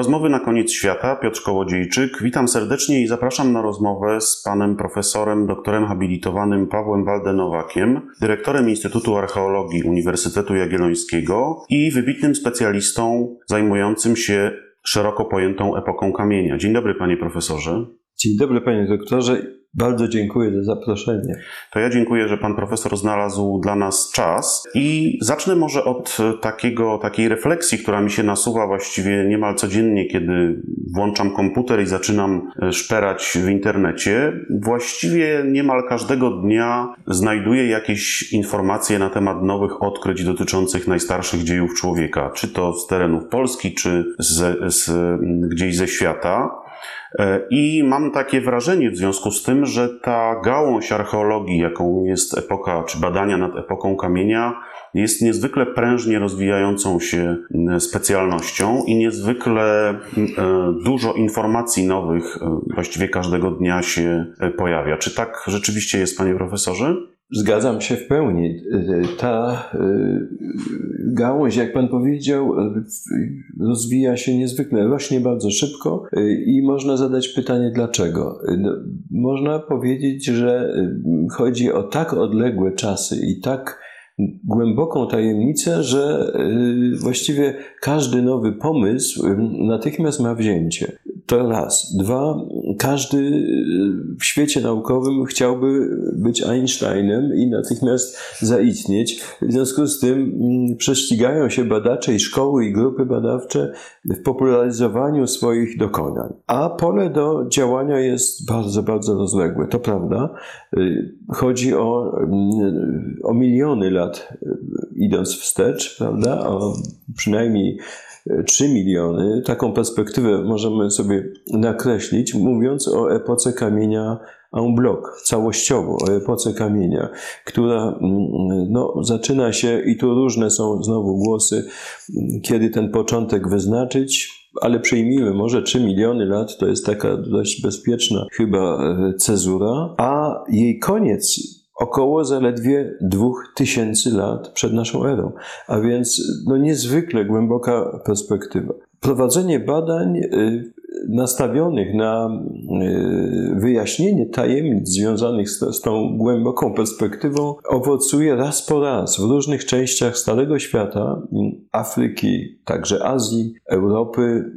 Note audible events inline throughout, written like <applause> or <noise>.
Rozmowy na koniec świata, Piotr Kołodziejczyk. Witam serdecznie i zapraszam na rozmowę z panem profesorem, doktorem habilitowanym Pawłem Waldenowakiem, dyrektorem Instytutu Archeologii Uniwersytetu Jagiellońskiego i wybitnym specjalistą zajmującym się szeroko pojętą epoką kamienia. Dzień dobry, panie profesorze. Dzień dobry, panie doktorze. Bardzo dziękuję za zaproszenie. To ja dziękuję, że pan profesor znalazł dla nas czas i zacznę może od takiego, takiej refleksji, która mi się nasuwa właściwie niemal codziennie, kiedy włączam komputer i zaczynam e, szperać w internecie. Właściwie niemal każdego dnia znajduję jakieś informacje na temat nowych odkryć dotyczących najstarszych dziejów człowieka, czy to z terenów Polski, czy z, z gdzieś ze świata. E, I mam takie wrażenie w związku z tym, że ta gałąź archeologii, jaką jest epoka, czy badania nad epoką kamienia, jest niezwykle prężnie rozwijającą się specjalnością i niezwykle dużo informacji nowych e, właściwie każdego dnia się e, pojawia. Czy tak rzeczywiście jest, panie profesorze? Zgadzam się w pełni. Ta gałąź, jak pan powiedział, rozwija się niezwykle, rośnie bardzo szybko i można zadać pytanie dlaczego. No, można powiedzieć, że chodzi o tak odległe czasy i tak głęboką tajemnicę, że właściwie każdy nowy pomysł natychmiast ma wzięcie. To raz. Dwa, każdy y, w świecie naukowym chciałby być Einsteinem i natychmiast zaistnieć. W związku z tym mm, prześcigają się badacze i szkoły i grupy badawcze w popularyzowaniu swoich dokonań. A pole do działania jest bardzo, bardzo rozległe. To prawda. Y, chodzi o, mm, o miliony lat y, idąc wstecz, prawda? O przynajmniej 3 miliony. Taką perspektywę możemy sobie nakreślić, mówiąc o epoce kamienia en bloc, całościowo, o epoce kamienia, która mm, no, zaczyna się, i tu różne są znowu głosy, kiedy ten początek wyznaczyć, ale przyjmijmy, może 3 miliony lat to jest taka dość bezpieczna chyba e, cezura, a jej koniec około zaledwie 2000 lat przed naszą erą, a więc no niezwykle głęboka perspektywa. Prowadzenie badań y, nastawionych na y, wyjaśnienie tajemnic związanych z, z, tą głęboką perspektywą owocuje raz po raz w różnych częściach Starego Świata, Afryki, także Azji, Europy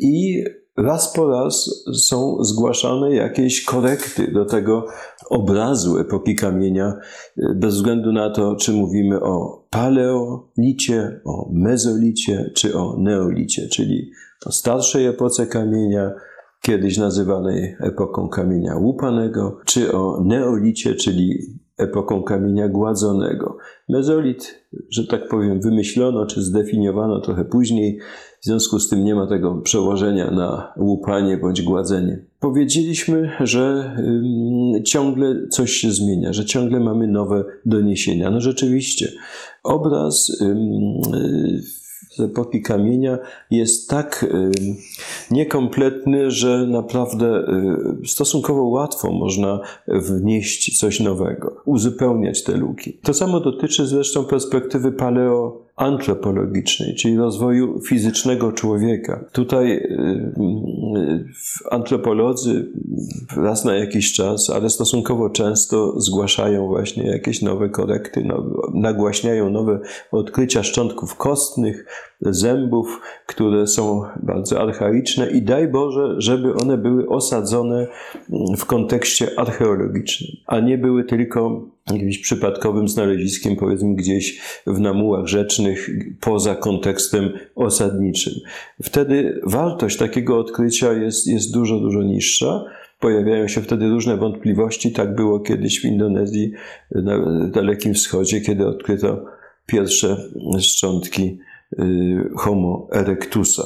i raz po raz są zgłaszane jakieś korekty do tego obrazu epoki kamienia, y, bez względu na to, czy mówimy o paleolicie, o mezolicie, czy o neolicie, czyli o starszej epoce kamienia, kiedyś nazywanej epoką kamienia łupanego, czy o neolicie, czyli epoką kamienia gładzonego. Mezolit, że tak powiem, wymyślono czy zdefiniowano trochę później, w związku z tym nie ma tego przełożenia na łupanie bądź gładzenie. Powiedzieliśmy, że ciągle coś się zmienia, że ciągle mamy nowe doniesienia. No rzeczywiście, obraz z epoki kamienia jest tak niekompletny, że naprawdę y, stosunkowo łatwo można wnieść coś nowego, uzupełniać te luki. To samo dotyczy zresztą perspektywy paleo antropologicznej, czyli rozwoju fizycznego człowieka. Tutaj y, y, antropolodzy raz na jakiś czas, ale stosunkowo często zgłaszają właśnie jakieś nowe korekty, nagłaśniają nowe odkrycia szczątków kostnych, zębów, które są bardzo archaiczne i daj Boże, żeby one były osadzone w kontekście archeologicznym, a nie były tylko jakimś przypadkowym znaleziskiem, powiedzmy gdzieś w namułach rzecznych, poza kontekstem osadniczym. Wtedy wartość takiego odkrycia jest, jest dużo, dużo niższa. Pojawiają się wtedy różne wątpliwości. Tak było kiedyś w Indonezji, na Dalekim Wschodzie, kiedy odkryto pierwsze szczątki y, Homo erectusa.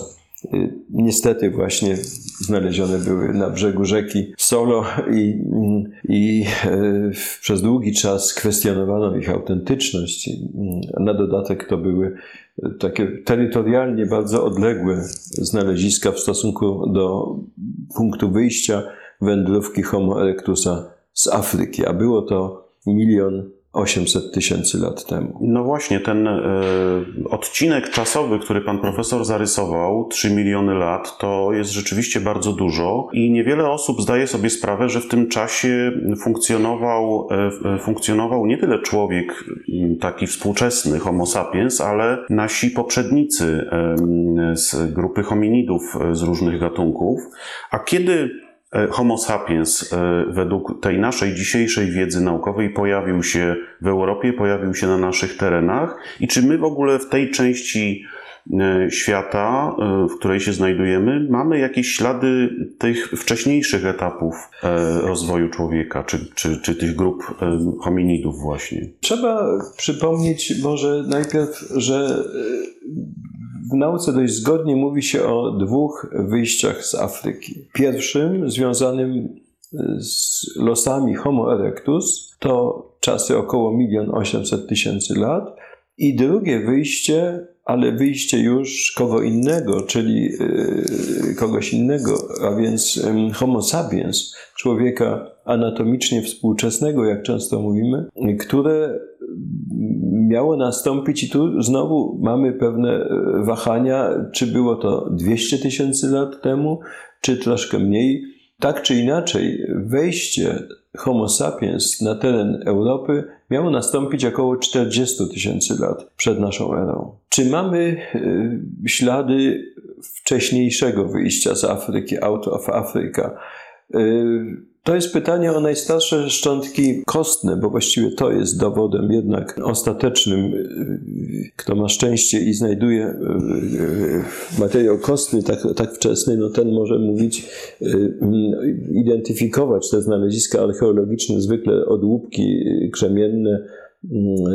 Y, niestety właśnie znalezione były na brzegu rzeki Solo i, i e, przez długi czas kwestionowano ich autentyczność. Na dodatek to były takie terytorialnie bardzo odległe znaleziska w stosunku do punktu wyjścia wędrówki Homo erectusa z Afryki, a było to milion 800 tysięcy lat temu. No właśnie, ten e, odcinek czasowy, który pan profesor zarysował, 3 miliony lat, to jest rzeczywiście bardzo dużo i niewiele osób zdaje sobie sprawę, że w tym czasie funkcjonował, e, funkcjonował nie tyle człowiek taki współczesny, Homo sapiens, ale nasi poprzednicy z grupy hominidów z różnych gatunków. A kiedy Homo sapiens, e, według tej naszej dzisiejszej wiedzy naukowej, pojawił się w Europie, pojawił się na naszych terenach i czy my w ogóle w tej części e, świata, w której się znajdujemy, mamy jakieś ślady tych wcześniejszych etapów rozwoju człowieka, czy, czy, czy tych grup hominidów właśnie? Trzeba przypomnieć może najpierw, że w nauce dość zgodnie mówi się o dwóch wyjściach z Afryki. Pierwszym, związanym z losami Homo erectus, to czasy około 1 800 tysięcy lat. I drugie wyjście, ale wyjście już kogo innego, czyli yy, kogoś innego, a więc Homo sapiens, człowieka anatomicznie współczesnego, jak często mówimy, które miało nastąpić, i tu znowu mamy pewne e, wahania, czy było to 200 tysięcy lat temu, czy troszkę mniej. Tak czy inaczej, wejście Homo sapiens na teren Europy miało nastąpić około 40 tysięcy lat przed naszą erą. Czy mamy e, ślady wcześniejszego wyjścia z Afryki, out of Africa? E, to jest pytanie o najstarsze szczątki kostne, bo właściwie to jest dowodem jednak ostatecznym. Kto ma szczęście i znajduje e, e, materiał kostny tak, tak wczesny, no ten może mówić, e, identyfikować te znaleziska archeologiczne, zwykle odłupki krzemienne,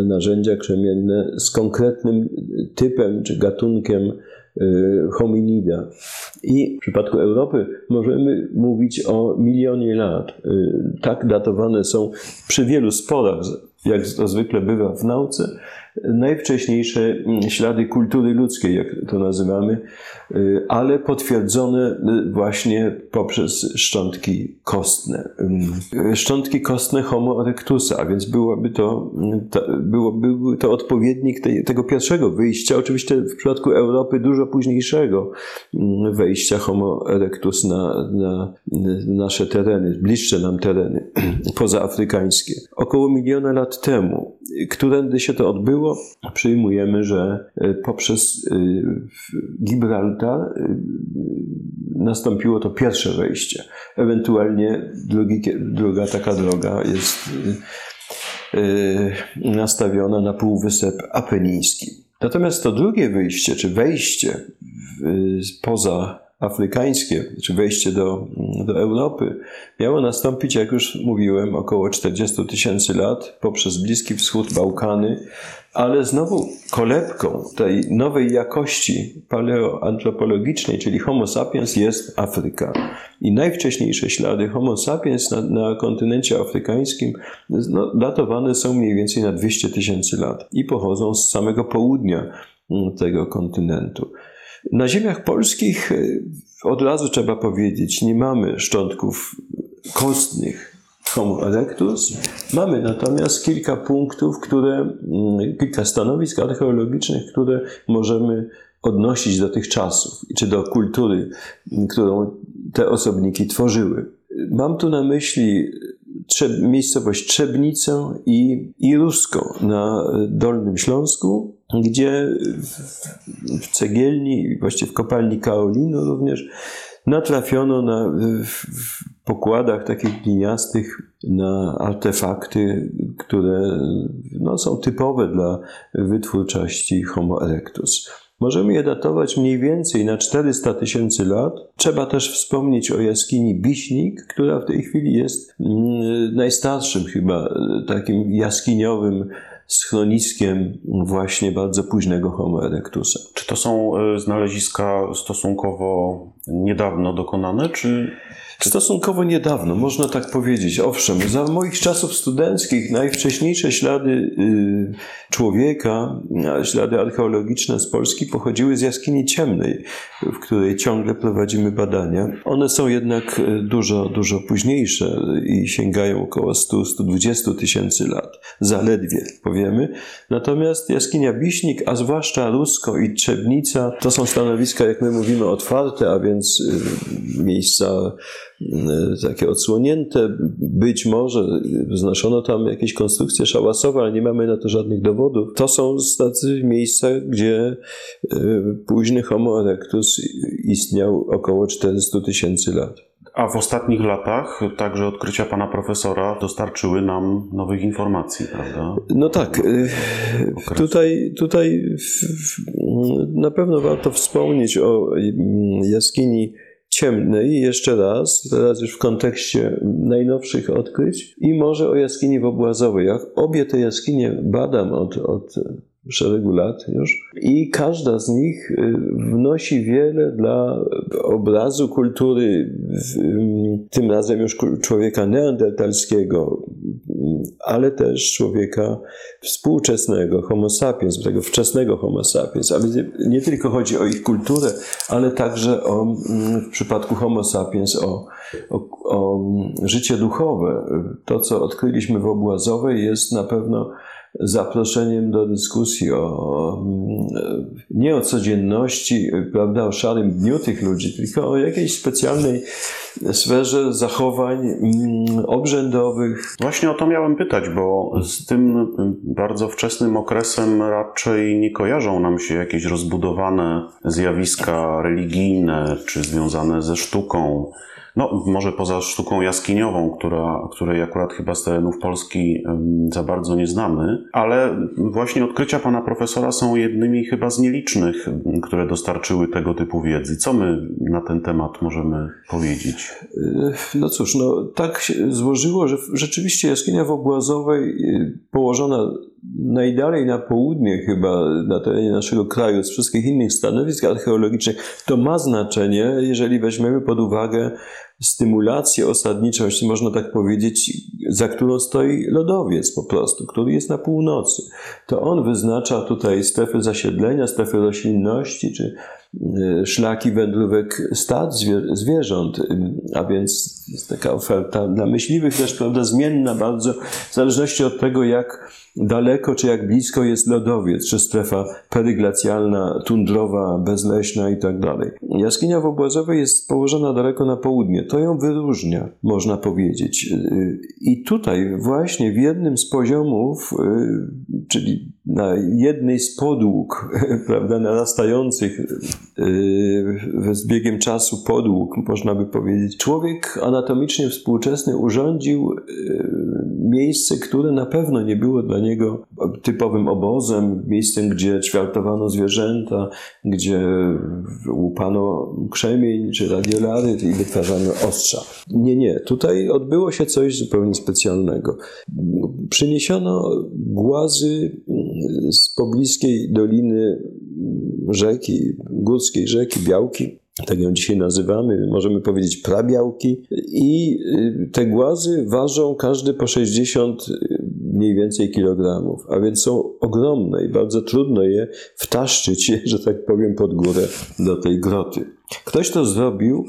narzędzia krzemienne z konkretnym typem czy gatunkiem hominida. I w przypadku Europy możemy mówić o milionie lat. Y, tak datowane są przy wielu sporach, jak to zwykle bywa w nauce, najwcześniejsze ślady kultury ludzkiej, jak to nazywamy, y, ale potwierdzone y, właśnie poprzez szczątki kostne. Y, szczątki kostne Homo erectusa, a więc byłoby to, byłoby to odpowiednik tego pierwszego wyjścia, oczywiście w przypadku Europy dużo późniejszego wejścia Homo erectus na, na nasze tereny, bliższe nam tereny <clears throat> pozaafrykańskie. Około miliona lat temu. Którędy się to odbyło? Przyjmujemy, że e, poprzez e, Gibraltar e, nastąpiło to pierwsze wejście. Ewentualnie drugi, druga taka droga jest nastawiona na Półwysep Apeniński. Natomiast to drugie wyjście, czy wejście poza afrykańskie, czy wejście do, do Europy, miało nastąpić, jak już mówiłem, około 40 tysięcy lat poprzez Bliski Wschód, Bałkany, ale znowu kolebką tej nowej jakości paleoantropologicznej, czyli Homo sapiens, jest Afryka. I najwcześniejsze ślady Homo sapiens na, na kontynencie afrykańskim no, datowane są mniej więcej na 200 tysięcy lat i pochodzą z samego południa tego kontynentu. Na ziemiach polskich y, od razu trzeba powiedzieć, nie mamy szczątków kostnych Homo erectus. Mamy natomiast kilka punktów, które, mm, kilka stanowisk archeologicznych, które możemy odnosić do tych czasów, czy do kultury, którą te osobniki tworzyły. Mam tu na myśli miejscowość Trzebnicę i, i Rusko na Dolnym Śląsku, gdzie w cegielni, właściwie w kopalni kaolinu również, natrafiono na, w pokładach takich gliniastych na artefakty, które no, są typowe dla wytwórczości Homo erectus. Możemy je datować mniej więcej na 400 tysięcy lat. Trzeba też wspomnieć o jaskini Biśnik, która w tej chwili jest mm, najstarszym chyba takim jaskiniowym schroniskiem właśnie bardzo późnego Homo erectusa. Czy to są e, znaleziska stosunkowo niedawno dokonane, czy... Stosunkowo niedawno, można tak powiedzieć. Owszem, za moich czasów studenckich najwcześniejsze ślady y, człowieka, ślady archeologiczne z Polski pochodziły z jaskini ciemnej, w której ciągle prowadzimy badania. One są jednak y, dużo, dużo późniejsze i sięgają około 100-120 tysięcy lat. Zaledwie, powiemy. Natomiast jaskinia Biśnik, a zwłaszcza Rusko i Trzebnica, to są stanowiska, jak my mówimy, otwarte, a więc y, miejsca takie odsłonięte. Być może wznoszono tam jakieś konstrukcje szałasowe, ale nie mamy na to żadnych dowodów. To są tacy miejsca, gdzie y, późny Homo erectus istniał około 400 tysięcy lat. A w ostatnich latach także odkrycia pana profesora dostarczyły nam nowych informacji, prawda? No tak. Tutaj, tutaj na pewno warto wspomnieć o jaskini ciemnej jeszcze raz, teraz już w kontekście najnowszych odkryć i może o jaskini wobłazowej. Ja obie te jaskinie badam od, od szeregu lat już i każda z nich y, wnosi wiele dla obrazu kultury, tym razem już człowieka neandertalskiego, ale też człowieka współczesnego, homo sapiens, tego wczesnego homo sapiens. A więc nie tylko chodzi o ich kulturę, ale także o, w przypadku homo sapiens o, o, o życie duchowe. To, co odkryliśmy w Obłazowej jest na pewno zaproszeniem do dyskusji o, nie o codzienności, prawda, o szarym dniu tych ludzi, tylko o jakiejś specjalnej sferze zachowań mm, obrzędowych. Właśnie o to miałem pytać, bo z tym bardzo wczesnym okresem raczej nie kojarzą nam się jakieś rozbudowane zjawiska religijne czy związane ze sztuką. No, może poza sztuką jaskiniową, która, której akurat chyba z terenów Polski za bardzo nie znamy, ale właśnie odkrycia pana profesora są jednymi chyba z nielicznych, które dostarczyły tego typu wiedzy. Co my na ten temat możemy powiedzieć? No cóż, no, tak się złożyło, że rzeczywiście jaskinia w Obłazowej y, położona najdalej na południe chyba na terenie naszego kraju z wszystkich innych stanowisk archeologicznych, to ma znaczenie, jeżeli weźmiemy pod uwagę stymulację osadniczą, jeśli można tak powiedzieć, za którą stoi lodowiec po prostu, który jest na północy. To on wyznacza tutaj strefy zasiedlenia, strefy roślinności, czy y, szlaki wędrówek stad zwierząt, a więc jest taka oferta dla myśliwych też, prawda, zmienna bardzo, w zależności od tego, jak daleko czy jak blisko jest lodowiec, czy strefa peryglacjalna, tundrowa, bezleśna i tak dalej. Jaskinia w Obłazowej jest położona daleko na południe. To ją wyróżnia, można powiedzieć. I tutaj właśnie w jednym z poziomów, czyli na jednej z podłóg, <laughs> prawda, narastających z biegiem czasu podłóg, można by powiedzieć, człowiek anatomicznie współczesny urządził miejsce, które na pewno nie było dla niego typowym obozem, miejscem, gdzie ćwiartowano zwierzęta, gdzie łupano krzemień czy radiolary i wytwarzano ostrza. Nie, nie. Tutaj odbyło się coś zupełnie specjalnego. Przyniesiono głazy z pobliskiej doliny rzeki, górskiej rzeki Białki, tak ją dzisiaj nazywamy, możemy powiedzieć prabiałki. I y, te głazy ważą każdy po 60 y, mniej więcej kilogramów, a więc są ogromne i bardzo trudno je wtaszczyć, <laughs> że tak powiem, pod górę do tej groty. Ktoś to zrobił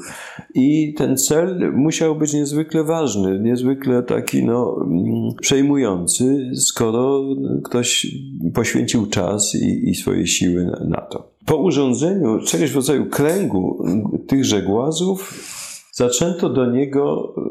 i ten cel musiał być niezwykle ważny, niezwykle taki no, mm, przejmujący, skoro ktoś poświęcił czas i, i swoje siły na, na to. Po urządzeniu czegoś w rodzaju kręgu tychże głazów zaczęto do niego e,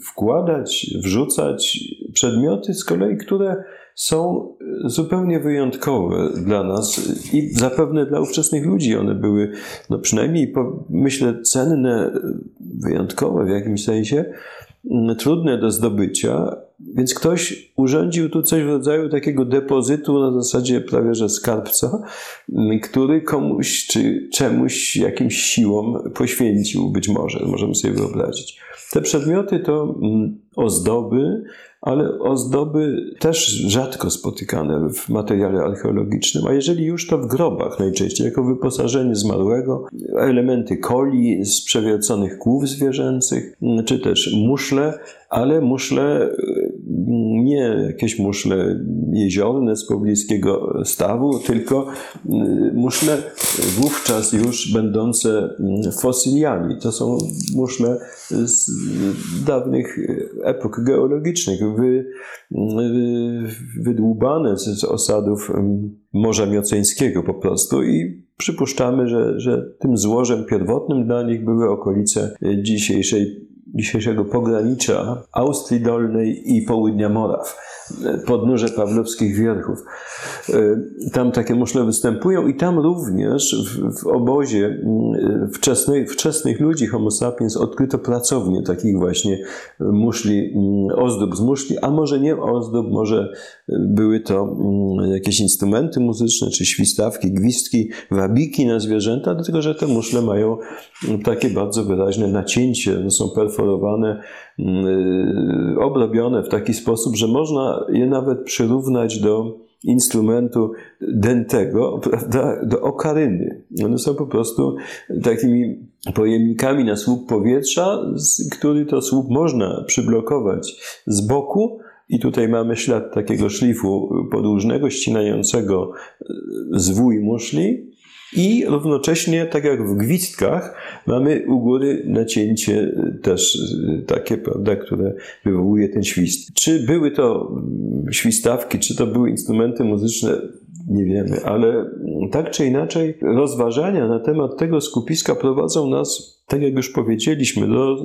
wkładać, wrzucać przedmioty z kolei, które są zupełnie wyjątkowe dla nas i zapewne dla ówczesnych ludzi. One były, no przynajmniej myślę, cenne, wyjątkowe w jakimś sensie, trudne do zdobycia, więc ktoś urządził tu coś w rodzaju takiego depozytu na zasadzie prawie że skarbca, który komuś czy czemuś, jakimś siłom poświęcił być może, możemy sobie wyobrazić. Te przedmioty to ozdoby, ale ozdoby też rzadko spotykane w materiale archeologicznym, a jeżeli już to w grobach najczęściej, jako wyposażenie zmarłego, elementy koli z przewierconych głów zwierzęcych, czy też muszle, ale muszle nie jakieś muszle jeziorne z pobliskiego stawu, tylko y, muszle wówczas już będące mm, fosyliami. To są muszle z dawnych epok geologicznych, wy, y, wydłubane z osadów Morza Mioceńskiego po prostu i przypuszczamy, że, że tym złożem pierwotnym dla nich były okolice dzisiejszej dzisiejszego pogranicza Austrii Dolnej i południa Moraw, podnóże Pawlowskich Wierchów. E, tam takie muszle występują i tam również w, w obozie wczesnej, wczesnych ludzi Homo sapiens odkryto pracownie takich właśnie muszli, mm, ozdób z muszli, a może nie ozdób, może były to jakieś instrumenty muzyczne, czy świstawki, gwizdki, wabiki na zwierzęta, dlatego że te muszle mają takie bardzo wyraźne nacięcie, są perforowane, obrobione w taki sposób, że można je nawet przyrównać do instrumentu dętego, prawda, do okaryny. One są po prostu takimi pojemnikami na słup powietrza, który to słup można przyblokować z boku, i tutaj mamy ślad takiego szlifu podłużnego, ścinającego zwój muszli, i równocześnie, tak jak w gwizdkach, mamy u góry nacięcie też e, takie, prawda, które wywołuje ten świst. Czy były to świstawki, czy to były instrumenty muzyczne, nie wiemy, ale tak czy inaczej rozważania na temat tego skupiska prowadzą nas tak jak już powiedzieliśmy, do,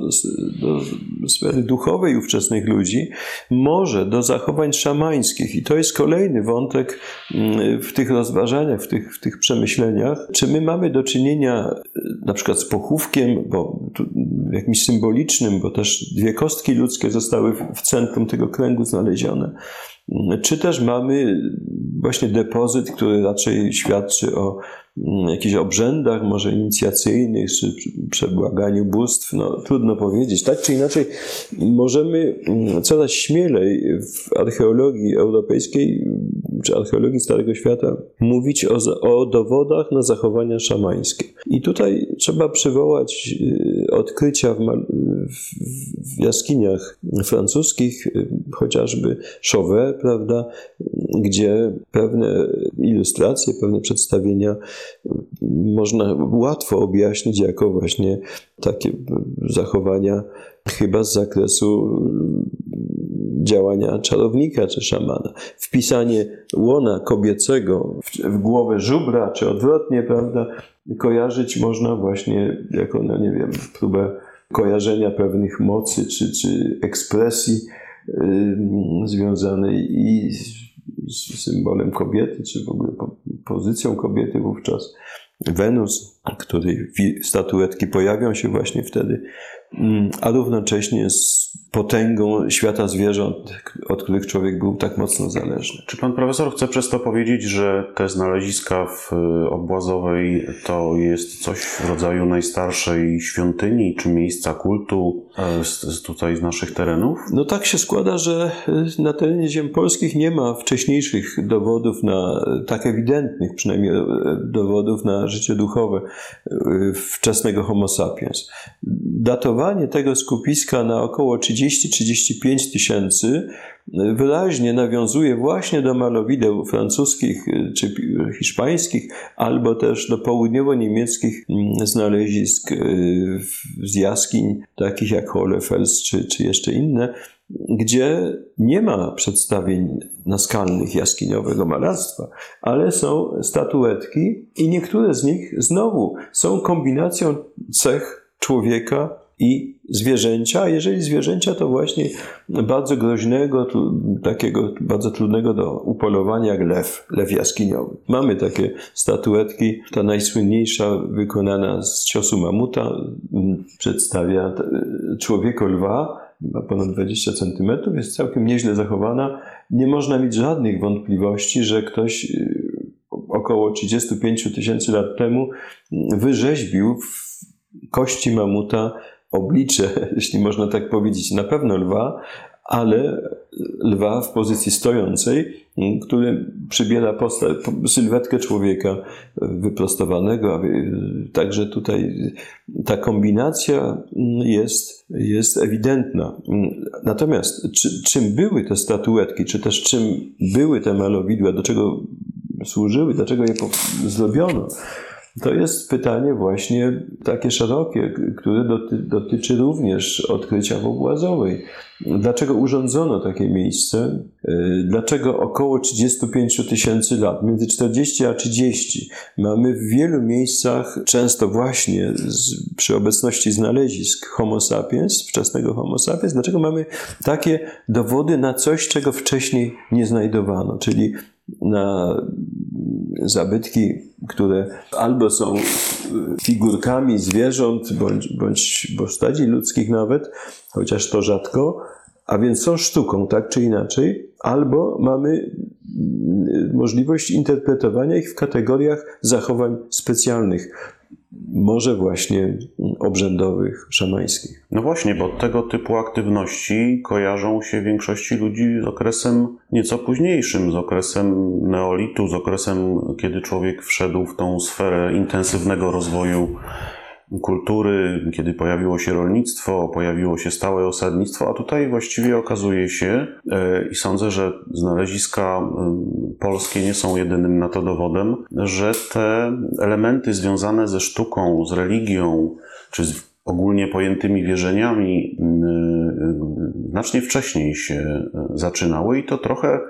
do sfery duchowej ówczesnych ludzi, może do zachowań szamańskich. I to jest kolejny wątek mm, w tych rozważaniach, w tych, w tych przemyśleniach. Czy my mamy do czynienia e, na przykład z pochówkiem, bo jakimś symbolicznym, bo też dwie kostki ludzkie zostały w centrum tego kręgu znalezione. Czy też mamy właśnie depozyt, który raczej świadczy o mm, jakichś obrzędach, może inicjacyjnych, czy przebłaganiu bóstw, no trudno powiedzieć. Tak czy inaczej, możemy mm, coraz śmielej w archeologii europejskiej, czy archeologii Starego Świata mówić o, o dowodach na zachowania szamańskie. I tutaj trzeba przywołać y, odkrycia w, w jaskiniach francuskich, y, chociażby Chauvet, prawda, gdzie pewne ilustracje, pewne przedstawienia można łatwo objaśnić jako właśnie takie zachowania chyba z zakresu działania czarownika czy szamana. Wpisanie łona kobiecego w, głowę żubra, czy odwrotnie, prawda, kojarzyć można właśnie jako, no nie wiem, próbę kojarzenia pewnych mocy czy, czy ekspresji związanej i z symbolem kobiety, czy w ogóle pozycją kobiety wówczas. Wenus, której statuetki pojawią się właśnie wtedy, a równocześnie z potęgą świata zwierząt, od których człowiek był tak mocno zależny. Czy pan profesor chce przez to powiedzieć, że te znaleziska w y, Obłazowej to jest coś w rodzaju najstarszej świątyni czy miejsca kultu z, z tutaj z naszych terenów? No tak się składa, że y, na terenie ziem polskich nie ma wcześniejszych dowodów na, tak ewidentnych przynajmniej e, dowodów na życie duchowe y, wczesnego homo sapiens. Datowanie tego skupiska na około 30 30-35 tysięcy wyraźnie nawiązuje właśnie do malowideł francuskich y, czy hiszpańskich, albo też do południowo-niemieckich mm, znalezisk y, z jaskiń, takich jak Hohlefels czy, czy jeszcze inne, gdzie nie ma przedstawień naskalnych jaskiniowego malarstwa, ale są statuetki i niektóre z nich znowu są kombinacją cech człowieka i zwierzęcia, jeżeli zwierzęcia, to właśnie bardzo groźnego, takiego bardzo trudnego do upolowania jak lew, lew jaskiniowy. Mamy takie statuetki, ta najsłynniejsza wykonana z ciosu mamuta przedstawia człowieka lwa, ma ponad 20 centymetrów, jest całkiem nieźle zachowana. Nie można mieć żadnych wątpliwości, że ktoś y, około 35 tysięcy lat temu wyrzeźbił w kości mamuta oblicze, <laughs> jeśli można tak powiedzieć, na pewno lwa, ale lwa w pozycji stojącej, który przybiera postać, sylwetkę człowieka wyprostowanego. Także tutaj ta kombinacja jest, jest ewidentna. Natomiast czy, czym były te statuetki, czy też czym były te malowidła, do czego służyły, dlaczego je zrobiono? To jest pytanie właśnie takie szerokie, które doty, dotyczy również odkrycia Wobłazowej. Dlaczego urządzono takie miejsce? E, dlaczego około 35 tysięcy lat, między 40 a 30, mamy w wielu miejscach, często właśnie z, przy obecności znalezisk Homo sapiens, wczesnego Homo sapiens, dlaczego mamy takie dowody na coś, czego wcześniej nie znajdowano, czyli na zabytki, które albo są figurkami zwierząt, bądź, bądź postaci ludzkich nawet, chociaż to rzadko, a więc są sztuką, tak czy inaczej, albo mamy możliwość interpretowania ich w kategoriach zachowań specjalnych może właśnie obrzędowych, szamańskich. No właśnie, bo tego typu aktywności kojarzą się większości ludzi z okresem nieco późniejszym, z okresem neolitu, z okresem, kiedy człowiek wszedł w tą sferę intensywnego rozwoju kultury, kiedy pojawiło się rolnictwo, pojawiło się stałe osadnictwo, a tutaj właściwie okazuje się, e, i sądzę, że znaleziska polskie nie są jedynym na to dowodem, że te elementy związane ze sztuką, z religią, czy z ogólnie pojętymi wierzeniami znacznie wcześniej się zaczynały i to trochę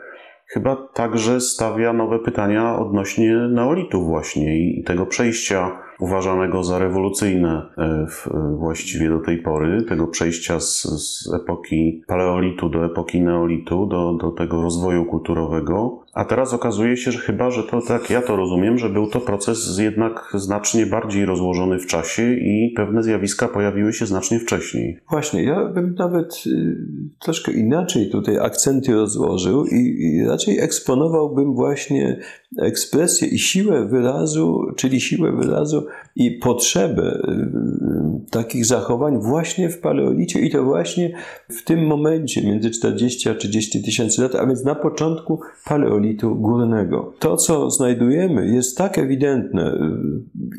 chyba także stawia nowe pytania odnośnie neolitu właśnie i tego przejścia uważanego za rewolucyjne e, w, właściwie do tej pory, tego przejścia z, z epoki paleolitu do epoki neolitu, do, do tego rozwoju kulturowego. A teraz okazuje się, że chyba, że to tak ja to rozumiem, że był to proces jednak znacznie bardziej rozłożony w czasie i pewne zjawiska pojawiły się znacznie wcześniej. Właśnie, ja bym nawet y, troszkę inaczej tutaj akcenty rozłożył i, raczej eksponowałbym właśnie ekspresję i siłę wyrazu, czyli siłę wyrazu i potrzebę y, y, takich zachowań właśnie w paleolicie i to właśnie w tym momencie między 40 a 30 tysięcy lat, a więc na początku paleolitu górnego. To, co znajdujemy, jest tak ewidentne.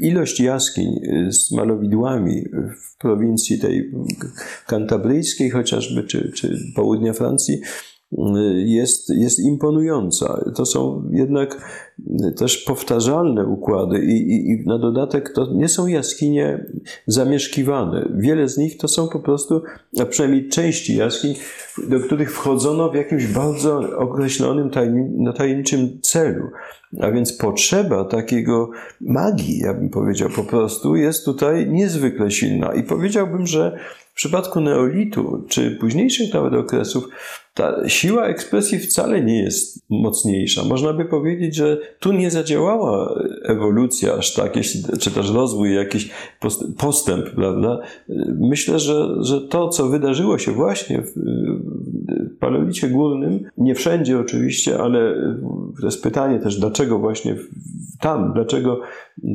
Ilość jaskiń z malowidłami w prowincji tej kantabryjskiej chociażby, czy, czy południa Francji, jest, jest imponująca. To są jednak też powtarzalne układy i, i, i, na dodatek to nie są jaskinie zamieszkiwane. Wiele z nich to są po prostu, a przynajmniej części jaskiń, do których wchodzono w jakimś bardzo określonym tajemni, tajemniczym celu. A więc potrzeba takiego magii, ja bym powiedział po prostu, jest tutaj niezwykle silna. I powiedziałbym, że przypadku neolitu, czy późniejszych nawet okresów, ta siła ekspresji wcale nie jest mocniejsza. Można by powiedzieć, że tu nie zadziałała ewolucja aż tak, czy też rozwój, jakiś postęp, prawda? Myślę, że, że to, co wydarzyło się właśnie w paleolicie górnym, nie wszędzie oczywiście, ale to jest pytanie też, dlaczego właśnie tam, dlaczego,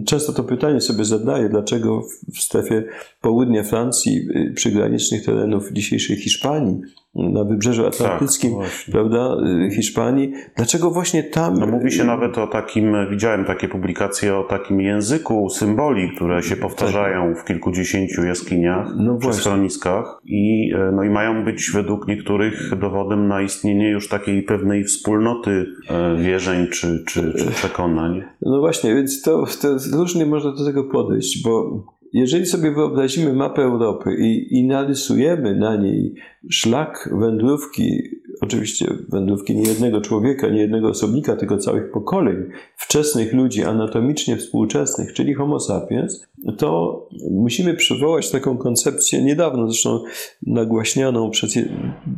często to pytanie sobie zadaję, dlaczego w strefie południa Francji, przygranicznych terenów dzisiejszej Hiszpanii, na wybrzeżu atlantyckim, tak, prawda, Hiszpanii. Dlaczego właśnie tam... No mówi się nawet o takim, widziałem takie publikacje o takim języku symboli, które się powtarzają w kilkudziesięciu jaskiniach no czy schroniskach i, e, no i mają być według niektórych dowodem na istnienie już takiej pewnej wspólnoty e, wierzeń czy, czy, czy przekonań. No właśnie, więc to, to różnie można do tego podejść, bo jeżeli sobie wyobrazimy mapę Europy i, i narysujemy na niej szlak wędrówki, oczywiście wędrówki nie jednego człowieka, nie jednego osobnika, tylko całych pokoleń wczesnych ludzi anatomicznie współczesnych, czyli Homo sapiens, to musimy przywołać taką koncepcję, niedawno zresztą nagłaśnianą przez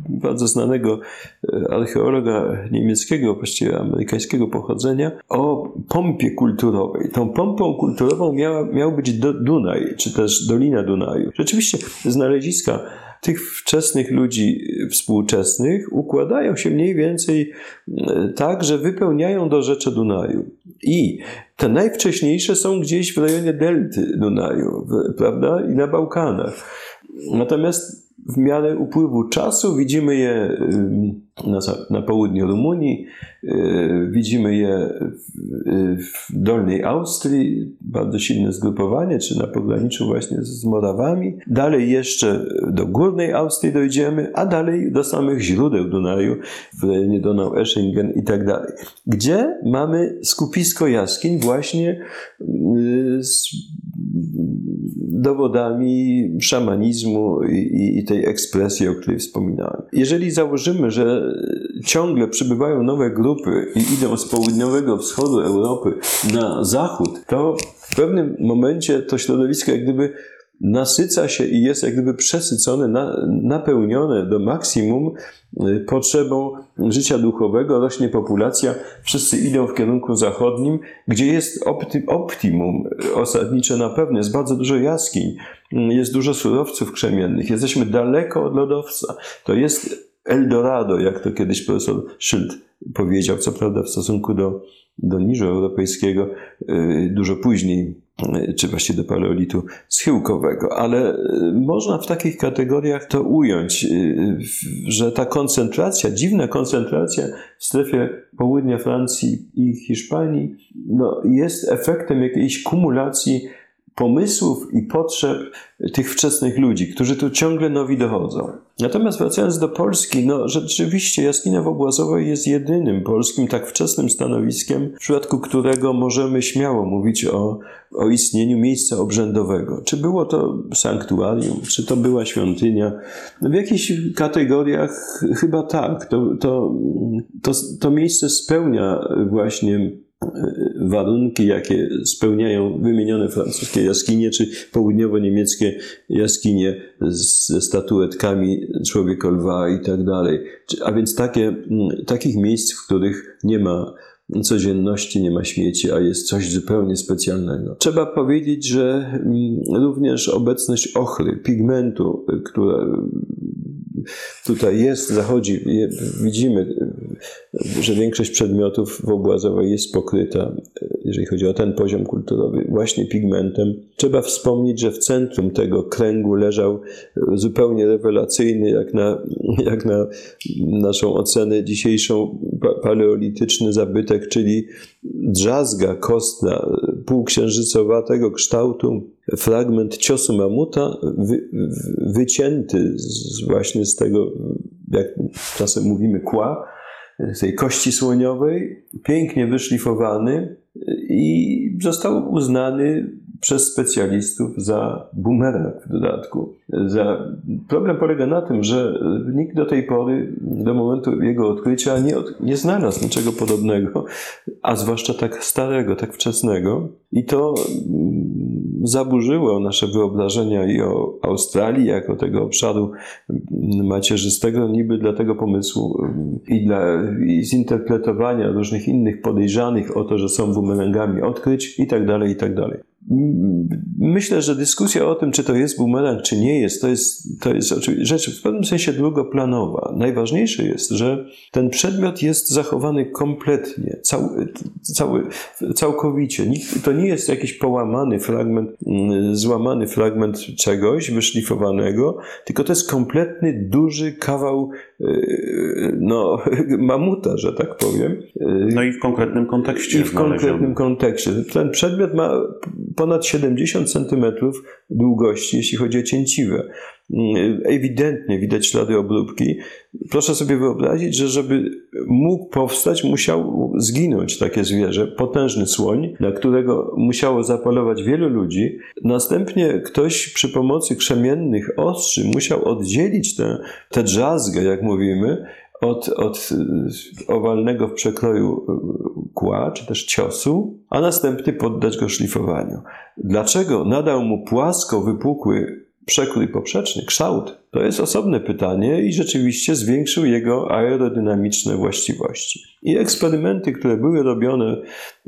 bardzo znanego e, archeologa niemieckiego, właściwie amerykańskiego pochodzenia, o pompie kulturowej. Tą pompą kulturową miała, miał być Dunaj, czy też Dolina Dunaju. Rzeczywiście znaleziska tych wczesnych ludzi współczesnych układają się mniej więcej e, tak, że wypełniają do rzeczy Dunaju. I te najwcześniejsze są gdzieś w rejonie delty Dunaju, prawda? I na Bałkanach. Natomiast w miarę upływu czasu widzimy je na, na południu Rumunii, y, widzimy je w, w Dolnej Austrii, bardzo silne zgrupowanie, czy na pograniczu właśnie z Morawami. Dalej jeszcze do Górnej Austrii dojdziemy, a dalej do samych źródeł Dunaju, w rejonie Donau-Eschingen i tak dalej. Gdzie mamy skupisko jaskiń właśnie y, z dowodami szamanizmu i, i, tej ekspresji, o której wspominałem. Jeżeli założymy, że ciągle przybywają nowe grupy i idą z południowego wschodu Europy na zachód, to w pewnym momencie to środowisko jak gdyby nasyca się i jest jak gdyby przesycone, na, napełnione do maksimum y, potrzebą życia duchowego, rośnie populacja, wszyscy idą w kierunku zachodnim, gdzie jest opty, optimum osadnicze na pewno, jest bardzo dużo jaskiń, jest dużo surowców krzemiennych, jesteśmy daleko od lodowca. To jest Eldorado, jak to kiedyś profesor Szyld powiedział, co prawda w stosunku do, do niżu europejskiego, y, dużo później czy właściwie do paleolitu schyłkowego, ale y, można w takich kategoriach to ująć, y, że ta koncentracja, dziwna koncentracja w strefie południa Francji i Hiszpanii no, jest efektem jakiejś kumulacji pomysłów i potrzeb tych wczesnych ludzi, którzy tu ciągle nowi dochodzą. Natomiast wracając do Polski, no rzeczywiście jaskinia Wobłazowej jest jedynym polskim tak wczesnym stanowiskiem, w przypadku którego możemy śmiało mówić o, o istnieniu miejsca obrzędowego. Czy było to sanktuarium, czy to była świątynia? W jakichś kategoriach chyba tak. To, to, to, to miejsce spełnia właśnie warunki, jakie spełniają wymienione francuskie jaskinie, czy południowo-niemieckie jaskinie ze statuetkami człowieka lwa i tak dalej. A więc takie, takich miejsc, w których nie ma codzienności, nie ma śmieci, a jest coś zupełnie specjalnego. Trzeba powiedzieć, że również obecność ochry, pigmentu, która tutaj jest, zachodzi, widzimy, że większość przedmiotów w Obłazowej jest pokryta, jeżeli chodzi o ten poziom kulturowy, właśnie pigmentem. Trzeba wspomnieć, że w centrum tego kręgu leżał zupełnie rewelacyjny, jak na, jak na naszą ocenę dzisiejszą, paleolityczny zabytek, czyli drzazga kostna półksiężycowatego kształtu, fragment ciosu mamuta wy, wycięty z, właśnie z tego, jak czasem mówimy, kła, tej kości słoniowej, pięknie wyszlifowany i został uznany przez specjalistów za bumerang w dodatku. Za... Problem polega na tym, że nikt do tej pory, do momentu jego odkrycia, nie, od... nie znalazł niczego podobnego, a zwłaszcza tak starego, tak wczesnego. I to mm, zaburzyło nasze wyobrażenia i o Australii, jako tego obszaru macierzystego, niby dla tego pomysłu mm, i dla i zinterpretowania różnych innych podejrzanych o to, że są bumerangami odkryć i tak dalej, i tak dalej. Myślę, że dyskusja o tym, czy to jest bumerang, czy nie jest, to jest, to jest rzecz w pewnym sensie drugoplanowa. Najważniejsze jest, że ten przedmiot jest zachowany kompletnie, cał, cały, całkowicie. To nie jest jakiś połamany fragment, mm, złamany fragment czegoś wyszlifowanego, tylko to jest kompletny, duży kawał y, no, <laughs> mamuta, że tak powiem. No i w konkretnym kontekście. I w konkretnym kontekście. Ten przedmiot ma ponad 70 cm długości, jeśli chodzi o cięciwe. Mm, ewidentnie widać ślady obróbki. Proszę sobie wyobrazić, że żeby mógł powstać, musiał zginąć takie zwierzę, potężny słoń, na którego musiało zapalować wielu ludzi. Następnie ktoś przy pomocy krzemiennych ostrzy musiał oddzielić tę drzazgę, jak mówimy, od, od owalnego w przekroju kła, czy też ciosu, a następnie poddać go szlifowaniu. Dlaczego nadał mu płasko wypukły przekrój poprzeczny, kształt? To jest osobne pytanie i rzeczywiście zwiększył jego aerodynamiczne właściwości. I eksperymenty, które były robione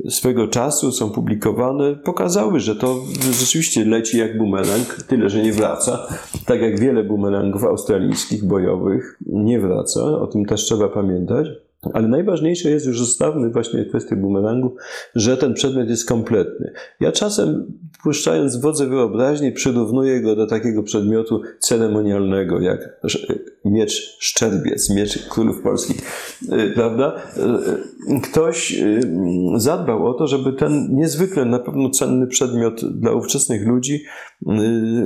swego czasu, są publikowane, pokazały, że to rzeczywiście leci jak bumerang, tyle że nie wraca. Tak jak wiele bumerangów australijskich, bojowych, nie wraca, o tym też trzeba pamiętać. Ale najważniejsze jest, już zostawmy właśnie kwestię bumerangu, że ten przedmiot jest kompletny. Ja czasem, puszczając wodze wyobraźni, przyrównuję go do takiego przedmiotu ceremonialnego, jak miecz szczerbiec, miecz królów polskich, y, prawda? Y, ktoś zadbał o to, żeby ten niezwykle na pewno cenny przedmiot dla ówczesnych ludzi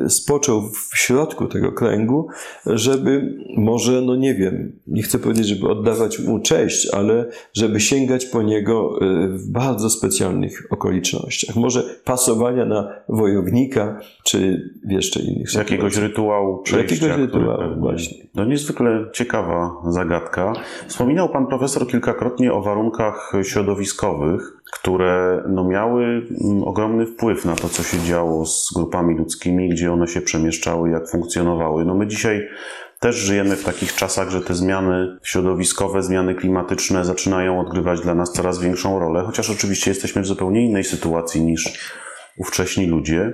spoczął w środku tego kręgu, żeby może, no nie wiem, nie chcę powiedzieć, żeby oddawać mu cześć, ale żeby sięgać po niego w bardzo specjalnych okolicznościach. Może pasowania na wojownika, czy jeszcze innych jakiegoś rytuału przejścia. Jakiegoś rytuału, właśnie. No niezwykle ciekawa zagadka. Wspominał pan profesor kilkakrotnie o warunkach środowiskowych, które no, miały mm, ogromny wpływ na to, co się działo z grupami ludzkimi, gdzie one się przemieszczały, jak funkcjonowały. No my dzisiaj też żyjemy w takich czasach, że te zmiany środowiskowe, zmiany klimatyczne zaczynają odgrywać dla nas coraz większą rolę, chociaż oczywiście jesteśmy w zupełnie innej sytuacji niż ówcześni ludzie.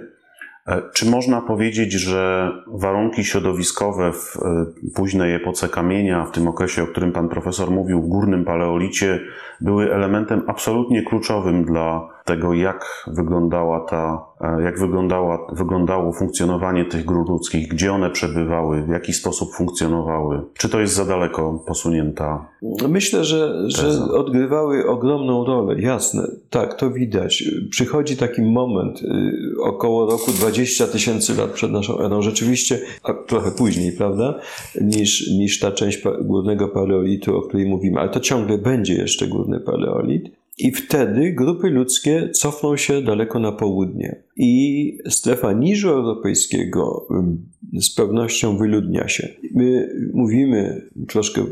E, czy można powiedzieć, że warunki środowiskowe w e, późnej epoce kamienia, w tym okresie, o którym pan profesor mówił, w górnym paleolicie, były elementem absolutnie kluczowym dla tego, jak wyglądała ta, e, jak wyglądała, wyglądało funkcjonowanie tych grup ludzkich, gdzie one przebywały, w jaki sposób funkcjonowały. Czy to jest za daleko posunięta? Myślę, że, że odgrywały ogromną rolę, jasne. Tak, to widać. Przychodzi taki moment, y, około roku 20 tysięcy lat przed naszą erą, rzeczywiście, a trochę później, prawda, niż, niż ta część górnego paleolitu, o której mówimy, ale to ciągle będzie jeszcze górny paleolit. I wtedy grupy ludzkie cofną się daleko na południe. I strefa niżu europejskiego z pewnością wyludnia się. My mówimy troszkę,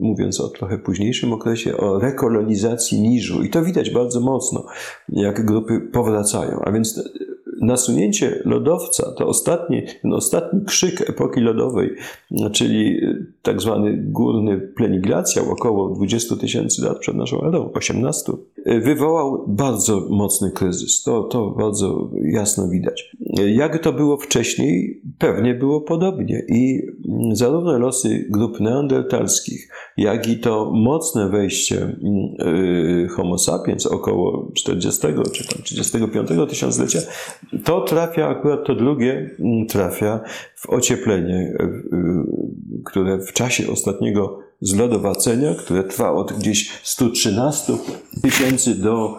mówiąc o trochę późniejszym okresie, o rekolonizacji niżu. I to widać bardzo mocno, jak grupy powracają. A więc nasunięcie lodowca, to ostatni, ten ostatni krzyk epoki lodowej, czyli tak zwany górny pleniglacja około 20 tysięcy lat przed naszą erą, 18, wywołał bardzo mocny kryzys. To, to bardzo jasno widać. Jak to było wcześniej, pewnie było podobnie i zarówno losy grup neandertalskich, jak i to mocne wejście y, Homo sapiens około 40 czy tam 35 tysiąclecia, to trafia, akurat to drugie trafia w ocieplenie, y, które w czasie ostatniego zlodowacenia, które trwa od gdzieś 113 tysięcy do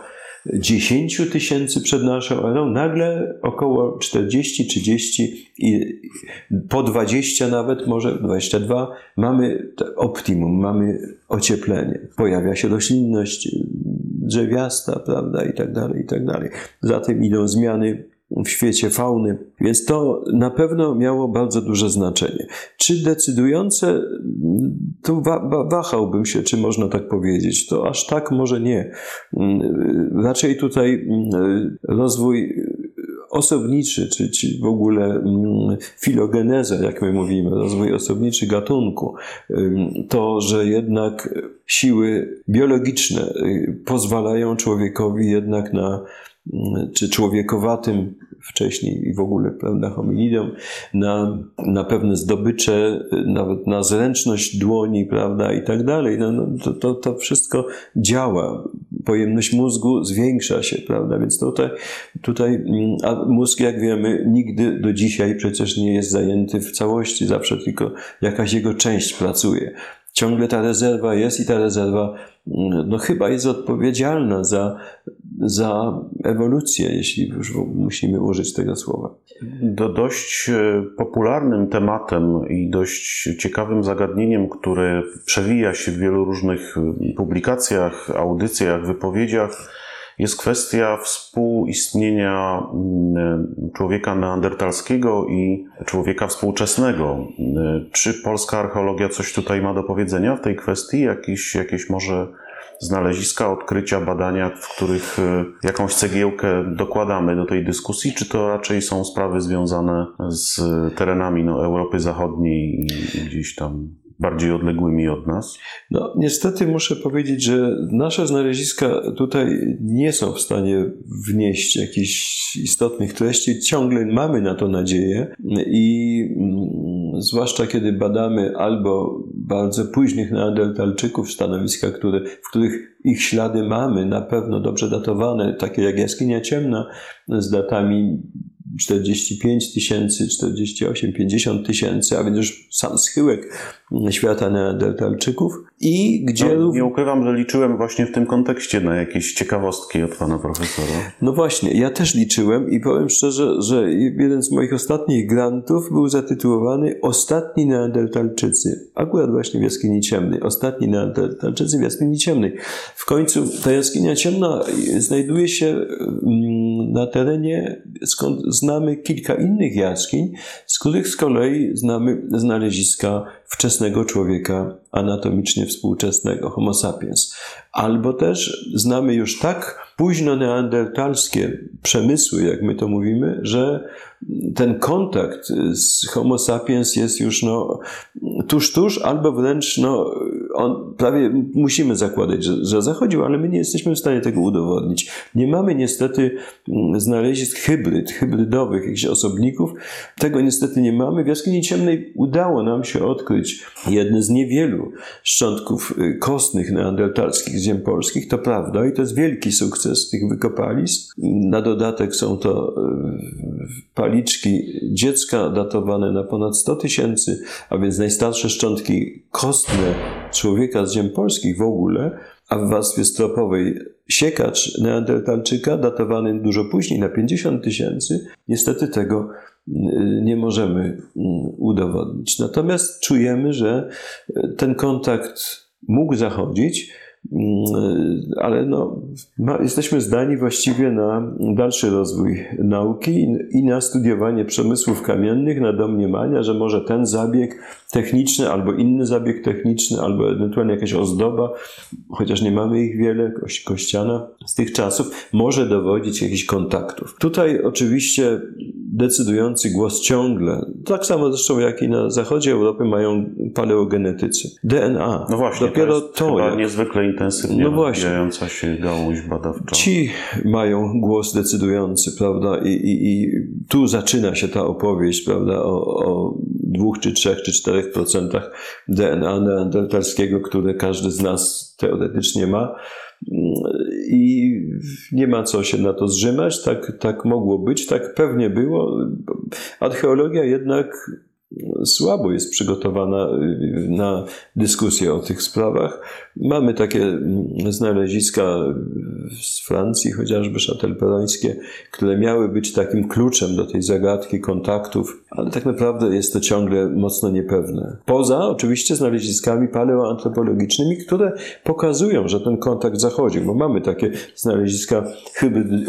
10 tysięcy przed naszą erą, nagle około 40, 30 i po 20 nawet, może 22, mamy optimum, mamy ocieplenie. Pojawia się roślinność drzewiasta, prawda, i tak dalej, i tak dalej. Za tym idą zmiany w świecie fauny, więc to na pewno miało bardzo duże znaczenie. Czy decydujące, tu wahałbym się, czy można tak powiedzieć. To aż tak może nie. Raczej tutaj rozwój osobniczy, czy, czy w ogóle filogeneza, jak my mówimy, rozwój osobniczy gatunku, to, że jednak siły biologiczne pozwalają człowiekowi jednak na czy człowiekowatym wcześniej i w ogóle prawda, hominidom, na, na pewne zdobycze, nawet na zręczność dłoni, prawda, i tak dalej. No, no, to, to, to wszystko działa. Pojemność mózgu zwiększa się, prawda, więc tutaj, tutaj a mózg, jak wiemy, nigdy do dzisiaj przecież nie jest zajęty w całości, zawsze tylko jakaś jego część pracuje. Ciągle ta rezerwa jest i ta rezerwa no chyba jest odpowiedzialna za, za ewolucję, jeśli już musimy użyć tego słowa. Do dość e, popularnym tematem i dość ciekawym zagadnieniem, które przewija się w wielu różnych e, publikacjach, audycjach, wypowiedziach, jest kwestia współistnienia mm, człowieka neandertalskiego i człowieka współczesnego. Czy polska archeologia coś tutaj ma do powiedzenia w tej kwestii? Jakieś, jakieś może znaleziska, odkrycia, badania, w których e, jakąś cegiełkę dokładamy do tej dyskusji, czy to raczej są sprawy związane z terenami no, Europy Zachodniej i gdzieś tam bardziej odległymi od nas? No, niestety muszę powiedzieć, że nasze znaleziska tutaj nie są w stanie wnieść jakichś istotnych treści. Ciągle mamy na to nadzieję i zwłaszcza kiedy badamy albo bardzo późnych neandertalczyków, stanowiska, które, w których ich ślady mamy na pewno dobrze datowane, takie jak jaskinia ciemna z datami 45 tysięcy, 48, 50 tysięcy, a więc już sam schyłek świata neandertalczyków i gdzie... No, nie ukrywam, że liczyłem właśnie w tym kontekście na jakieś ciekawostki od pana profesora. No właśnie, ja też liczyłem i powiem szczerze, że jeden z moich ostatnich grantów był zatytułowany Ostatni neandertalczycy. Akurat właśnie w jaskini ciemnej. Ostatni neandertalczycy w jaskini ciemnej. W końcu ta jaskinia ciemna znajduje się mm, na terenie, skąd znamy kilka innych jaskiń, z których z kolei znamy znaleziska wczesnego człowieka anatomicznie współczesnego, Homo sapiens. Albo też znamy już tak późno neandertalskie przemysły, jak my to mówimy, że ten kontakt z Homo sapiens jest już no, tuż, tuż, albo wręcz no, on prawie musimy zakładać, że, że zachodził, ale my nie jesteśmy w stanie tego udowodnić. Nie mamy niestety mm, znalezisk hybryd, hybrydowych jakichś osobników. Tego niestety nie mamy. W jaskini ciemnej udało nam się odkryć jedne z niewielu szczątków y, kostnych neandertalskich ziem polskich, to prawda, i to jest wielki sukces tych wykopalisk. Na dodatek są to y, paliczki dziecka datowane na ponad 100 tysięcy, a więc najstarsze szczątki kostne człowieka z ziem polskich w ogóle, a w warstwie stropowej siekacz neandertalczyka datowany dużo później na 50 tysięcy. Niestety tego y, nie możemy y, udowodnić. Natomiast czujemy, że ten kontakt mógł zachodzić ale no, ma, jesteśmy zdani właściwie na dalszy rozwój nauki i na studiowanie przemysłów kamiennych, na domniemania, że może ten zabieg techniczny, albo inny zabieg techniczny, albo ewentualnie jakaś ozdoba, chociaż nie mamy ich wiele, kościana z tych czasów, może dowodzić jakichś kontaktów. Tutaj oczywiście decydujący głos ciągle, tak samo zresztą jak i na zachodzie Europy mają paleogenetycy. DNA. No właśnie, dopiero to, jest to niezwykle intensywnie no rozwijająca się gałąź badawcza. Ci mają głos decydujący, prawda? I, i, i tu zaczyna się ta opowieść, prawda, o, o dwóch, czy trzech, czy czterech procentach DNA neandertalskiego, które każdy z nas teoretycznie ma. I nie ma co się na to zrzymać, tak, tak mogło być, tak pewnie było. Archeologia jednak słabo jest przygotowana y, na dyskusję o tych sprawach. Mamy takie mm, znaleziska z Francji, chociażby szatelperońskie, które miały być takim kluczem do tej zagadki kontaktów, ale tak naprawdę jest to ciągle mocno niepewne. Poza oczywiście znaleziskami paleoantropologicznymi, które pokazują, że ten kontakt zachodzi, bo mamy takie znaleziska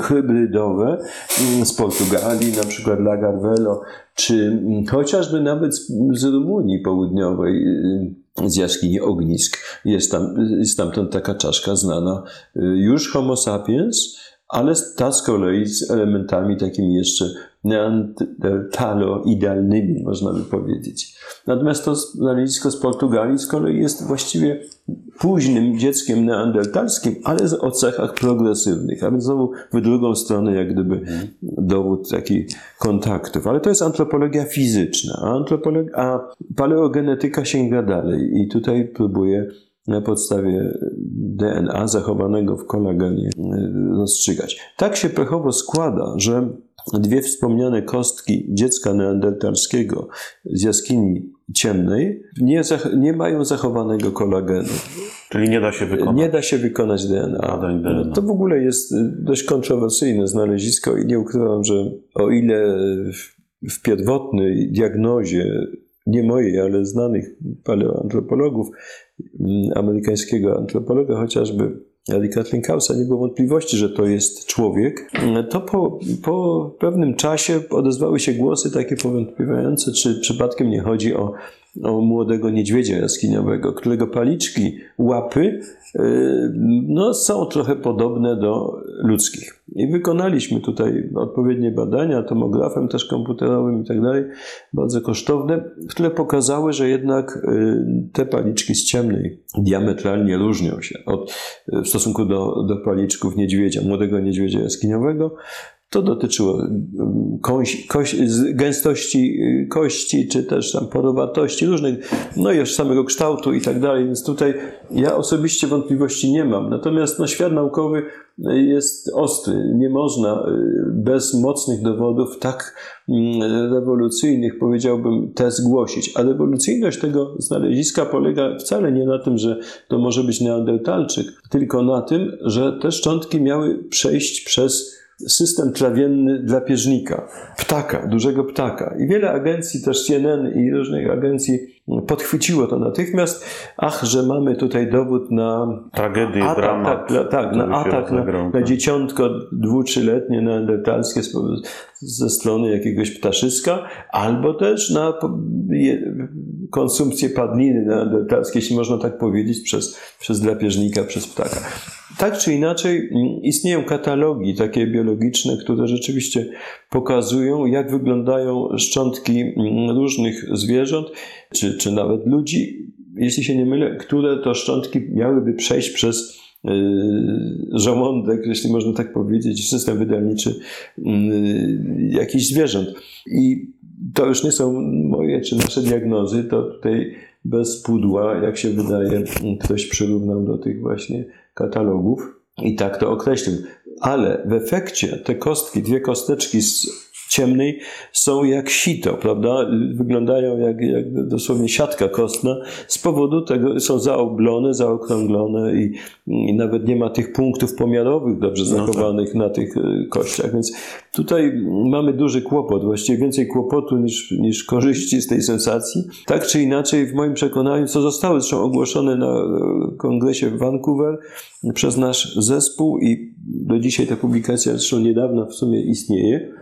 hybrydowe mm, z Portugalii, na przykład Lagarvello, czy mm, chociażby nawet z Rumunii Południowej, y, z jaskini ognisk. Jest tam, jest tam taka czaszka znana y, już Homo sapiens, ale ta z kolei z elementami takimi jeszcze neandertalo-idealnymi, można by powiedzieć. Natomiast to znalezisko z Portugalii z kolei jest właściwie późnym dzieckiem neandertalskim, ale o cechach progresywnych, a więc znowu w drugą stronę jak gdyby dowód takich kontaktów. Ale to jest antropologia fizyczna, a, a paleogenetyka sięga dalej i tutaj próbuje na podstawie DNA zachowanego w kolagenie rozstrzygać. Tak się pechowo składa, że dwie wspomniane kostki dziecka neandertalskiego z jaskini ciemnej nie, nie mają zachowanego kolagenu. Czyli nie da się wykonać. Nie da się wykonać DNA. DNA. To w ogóle jest dość kontrowersyjne znalezisko i nie ukrywam, że o ile w pierwotnej diagnozie nie mojej, ale znanych paleoantropologów, mm, amerykańskiego antropologa chociażby, Eli Kathleen Kausa, nie było wątpliwości, że to jest człowiek, to po, po pewnym czasie odezwały się głosy takie powątpiewające, czy przypadkiem nie chodzi o, o młodego niedźwiedzia jaskiniowego, którego paliczki, łapy y, no, są trochę podobne do ludzkich. I wykonaliśmy tutaj odpowiednie badania, tomografem też komputerowym i tak dalej, bardzo kosztowne, które pokazały, że jednak y, te paliczki z ciemnej diametralnie różnią się od, w stosunku do, do paliczków niedźwiedzia, młodego niedźwiedzia jaskiniowego. To dotyczyło mm, koś, koś, gęstości y, kości, czy też tam porowatości różnych, no i już samego kształtu i tak dalej. Więc tutaj ja osobiście wątpliwości nie mam. Natomiast no, świat naukowy jest ostry. Nie można y, bez mocnych dowodów tak mm, rewolucyjnych, powiedziałbym, te zgłosić. A rewolucyjność tego znaleziska polega wcale nie na tym, że to może być neandertalczyk, tylko na tym, że te szczątki miały przejść przez system trawienny drapieżnika, ptaka, dużego ptaka. I wiele agencji, też CNN i różnych agencji podchwyciło to natychmiast. Ach, że mamy tutaj dowód na tragedię, atak, dramat. Tak, tak na atak na, na dzieciątko dwu, trzyletnie neandertalskie ze strony jakiegoś ptaszyska, albo też na konsumpcję padliny neandertalskiej, jeśli można tak powiedzieć, przez, przez drapieżnika, przez ptaka. Tak czy inaczej, mm, istnieją katalogi takie biologiczne, które rzeczywiście pokazują, jak wyglądają szczątki mm, różnych zwierząt, czy, czy nawet ludzi, jeśli się nie mylę, które to szczątki miałyby przejść przez yy, żołądek, jeśli można tak powiedzieć, system wydalniczy yy, jakichś zwierząt. I to już nie są moje czy nasze diagnozy, to tutaj bez pudła, jak się wydaje, ktoś przyrównał do tych właśnie katalogów i tak to określił. Ale w efekcie te kostki, dwie kosteczki z ciemnej są jak sito, prawda? Wyglądają jak, jak dosłownie siatka kostna. Z powodu tego są zaoblone, zaokrąglone i, i nawet nie ma tych punktów pomiarowych dobrze zachowanych no tak. na tych e, kościach. Więc tutaj mamy duży kłopot, właściwie więcej kłopotu niż, niż korzyści z tej sensacji. Tak czy inaczej, w moim przekonaniu, co zostało zresztą ogłoszone na e, kongresie w Vancouver przez nasz zespół i do dzisiaj ta publikacja zresztą niedawno w sumie istnieje,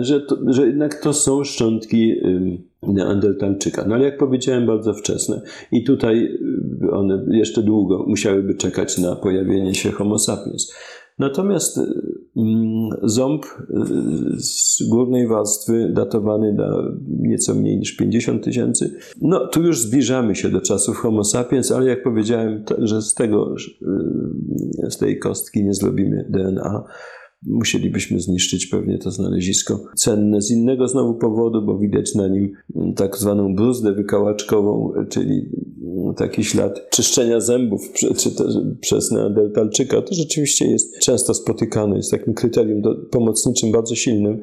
że, to, że jednak to są szczątki Neandertalczyka. No ale jak powiedziałem, bardzo wczesne. I tutaj y, one jeszcze długo musiałyby czekać na pojawienie się Homo sapiens. Natomiast ząb y, z górnej warstwy, datowany na nieco mniej niż 50 tysięcy, no tu już zbliżamy się do czasów Homo sapiens, ale jak powiedziałem, że z, tego, y, z tej kostki nie zrobimy DNA musielibyśmy zniszczyć pewnie to znalezisko. Cenne z innego znowu powodu, bo widać na nim tak zwaną bruzdę wykałaczkową, czyli taki ślad czyszczenia zębów czy przez neandertalczyka. To rzeczywiście jest często spotykane, jest takim kryterium do, pomocniczym bardzo silnym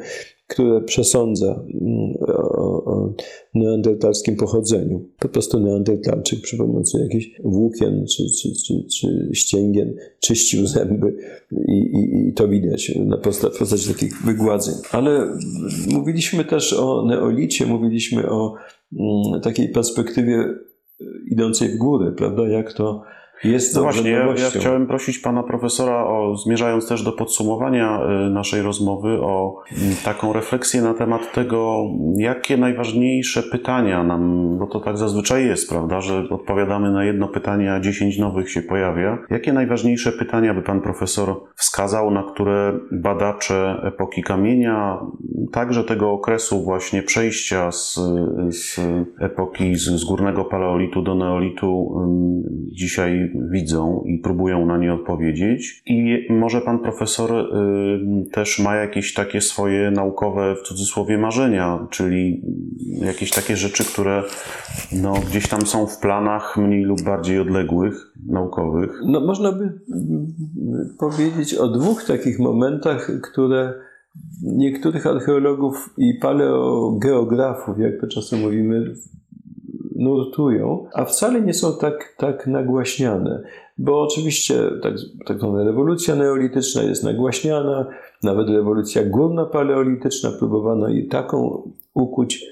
które przesądza mm, o, neandertalskim pochodzeniu. Po prostu neandertalczyk przy pomocy jakichś włókien czy, czy, czy, czy ścięgien czyścił zęby i, i, i to widać na postaci, postaci takich wygładzeń. Ale mówiliśmy też o neolicie, mówiliśmy o mm, takiej perspektywie idącej w górę, prawda? Jak to jest no właśnie, ja, ja, chciałem prosić pana profesora o, zmierzając też do podsumowania y, naszej rozmowy, o mm, taką refleksję na temat tego, jakie najważniejsze pytania nam, bo to tak zazwyczaj jest, prawda, że odpowiadamy na jedno pytanie, a dziesięć nowych się pojawia. Jakie najważniejsze pytania by pan profesor wskazał, na które badacze epoki kamienia, także tego okresu właśnie przejścia z, z epoki z, z górnego paleolitu do neolitu dzisiaj widzą i próbują na nie odpowiedzieć. I może pan profesor y, też ma jakieś takie swoje naukowe, w cudzysłowie, marzenia, czyli jakieś takie rzeczy, które no, gdzieś tam są w planach mniej lub bardziej odległych, naukowych. No, można by powiedzieć o dwóch takich momentach, które niektórych archeologów i paleogeografów, jak to czasem mówimy, nurtują, a wcale nie są tak, tak nagłaśniane. Bo oczywiście tak, tak zwana rewolucja neolityczna jest nagłaśniana, nawet rewolucja górna paleolityczna próbowano i taką ukuć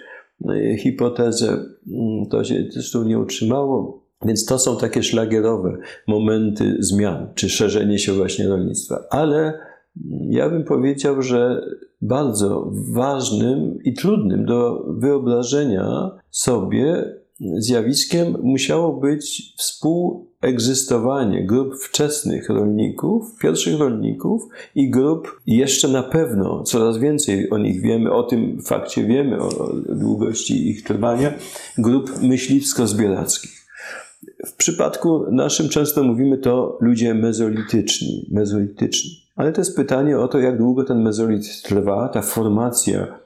e, hipotezę, mm, to się zresztą nie utrzymało. Więc to są takie szlagierowe momenty zmian, czy szerzenie się właśnie rolnictwa. Ale mm, ja bym powiedział, że bardzo ważnym i trudnym do wyobrażenia sobie zjawiskiem musiało być współegzystowanie grup wczesnych rolników, pierwszych rolników i grup jeszcze na pewno, coraz więcej o nich wiemy, o tym fakcie wiemy, o długości ich trwania, grup myśliwsko-zbierackich. W przypadku naszym często mówimy to ludzie mezolityczni, mezolityczni. Ale to jest pytanie o to, jak długo ten mezolit trwa, ta formacja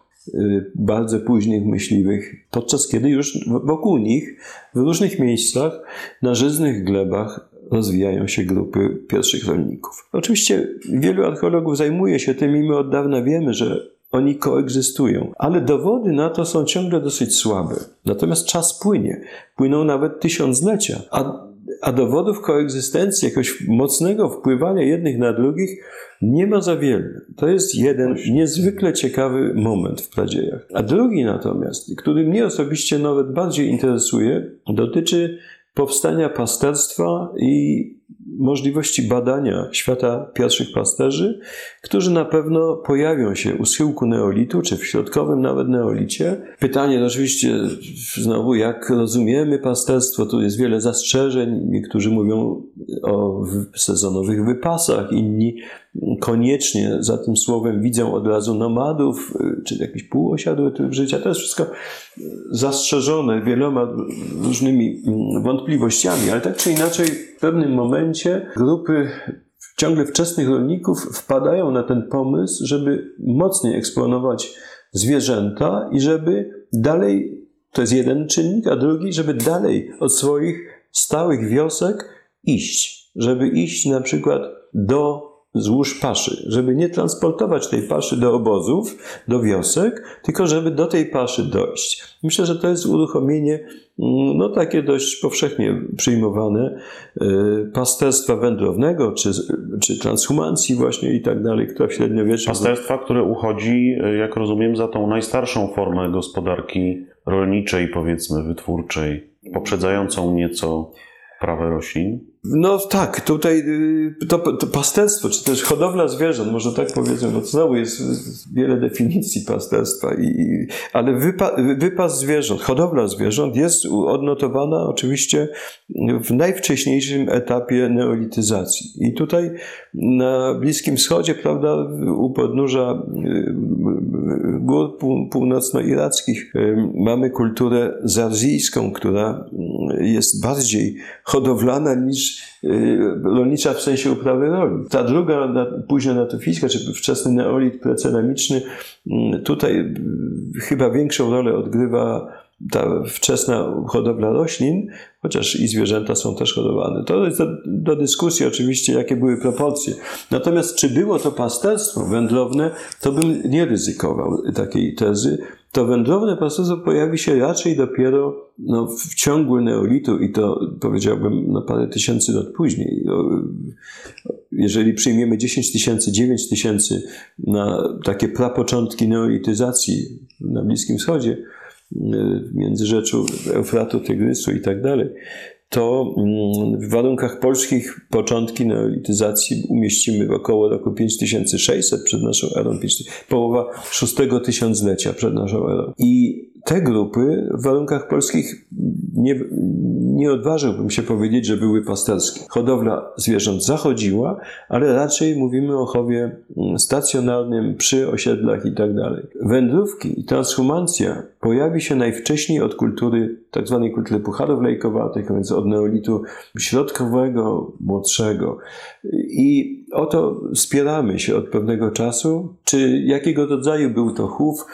bardzo późnych myśliwych, podczas kiedy już wokół nich w różnych miejscach na żyznych glebach rozwijają się grupy pierwszych rolników. Oczywiście wielu archeologów zajmuje się tym i my od dawna wiemy, że oni koegzystują, ale dowody na to są ciągle dosyć słabe. Natomiast czas płynie, płyną nawet tysiąclecia, a, a dowodów koegzystencji, jakiegoś mocnego wpływania jednych na drugich nie ma za wiele. To jest jeden niezwykle ciekawy moment w pradziejach. A drugi natomiast, który mnie osobiście nawet bardziej interesuje, dotyczy powstania pasterstwa i możliwości badania świata pierwszych pasterzy, którzy na pewno pojawią się u schyłku neolitu, czy w środkowym nawet neolicie. Pytanie oczywiście znowu, jak rozumiemy pasterstwo, tu jest wiele zastrzeżeń. Niektórzy mówią o sezonowych wypasach, inni koniecznie za tym słowem widzą od razu nomadów, czy jakiś półosiadły tryb życia. To jest wszystko zastrzeżone wieloma różnymi wątpliwościami, ale tak czy inaczej w pewnym momencie grupy ciągle wczesnych rolników wpadają na ten pomysł, żeby mocniej eksponować zwierzęta i żeby dalej, to jest jeden czynnik, a drugi, żeby dalej od swoich stałych wiosek iść. Żeby iść na przykład do złóż paszy, żeby nie transportować tej paszy do obozów, do wiosek, tylko żeby do tej paszy dojść. Myślę, że to jest uruchomienie, mm, no takie dość powszechnie przyjmowane, y, pasterstwa wędrownego, czy, czy transhumancji właśnie i tak dalej, która w średniowieczu... Pasterstwa, które uchodzi, y, jak rozumiem, za tą najstarszą formę gospodarki rolniczej, powiedzmy, wytwórczej, poprzedzającą nieco prawe roślin. No tak, tutaj y, to, to pasterstwo, czy też hodowla zwierząt, może tak powiedzmy, bo znowu jest wiele definicji pasterstwa, i, ale wypa, wypas zwierząt, hodowla zwierząt jest odnotowana oczywiście w najwcześniejszym etapie neolityzacji. I tutaj na Bliskim Wschodzie, prawda, u podnóża y, gór północno-irackich y, mamy kulturę zarzijską, która jest bardziej hodowlana niż Y, rolnicza w sensie uprawy roli. Ta druga, późna natofijska, czy wczesny neolit preceramiczny, mm, tutaj y, chyba większą rolę odgrywa ta wczesna hodowla roślin, chociaż i zwierzęta są też hodowane. To jest do, do, dyskusji oczywiście, jakie były proporcje. Natomiast czy było to pasterstwo wędrowne, to bym nie ryzykował takiej tezy. To wędrowne pasterstwo pojawi się raczej dopiero no, w ciągu neolitu i to powiedziałbym no, parę tysięcy lat później. Jeżeli przyjmiemy 10 tysięcy, 9 tysięcy na takie prapoczątki neolityzacji na Bliskim Wschodzie, Międzyrzeczu Eufratu, Tygrysu i tak dalej, to mm, w warunkach polskich początki neolityzacji umieścimy około roku 5600 przed naszą erą, połowa szóstego tysiąclecia przed naszą erą. I te grupy w warunkach polskich nie, nie odważyłbym się powiedzieć, że były pasterskie. Hodowla zwierząt zachodziła, ale raczej mówimy o chowie mm, stacjonarnym przy osiedlach i tak dalej. Wędrówki i transhumancja pojawi się najwcześniej od kultury, tak zwanej kultury pucharów lejkowatych, więc od neolitu środkowego, młodszego. I oto spieramy się od pewnego czasu, czy jakiego rodzaju był to chów,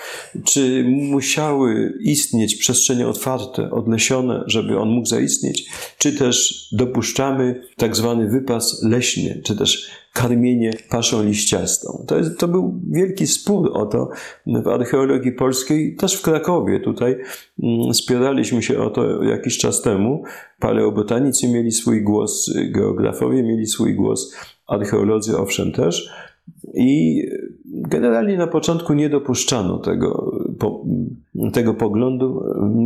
czy musiały istnieć przestrzenie otwarte, odlesione, żeby on mógł zaistnieć, czy też dopuszczamy tak zwany wypas leśny, czy też karmienie paszą liściastą. To, jest, to był wielki spór o to w archeologii polskiej, też w Krakowie. Tutaj mm, spieraliśmy się o to jakiś czas temu. Paleobotanicy mieli swój głos, geografowie mieli swój głos, archeolodzy owszem też. I generalnie na początku nie dopuszczano tego, po, tego poglądu,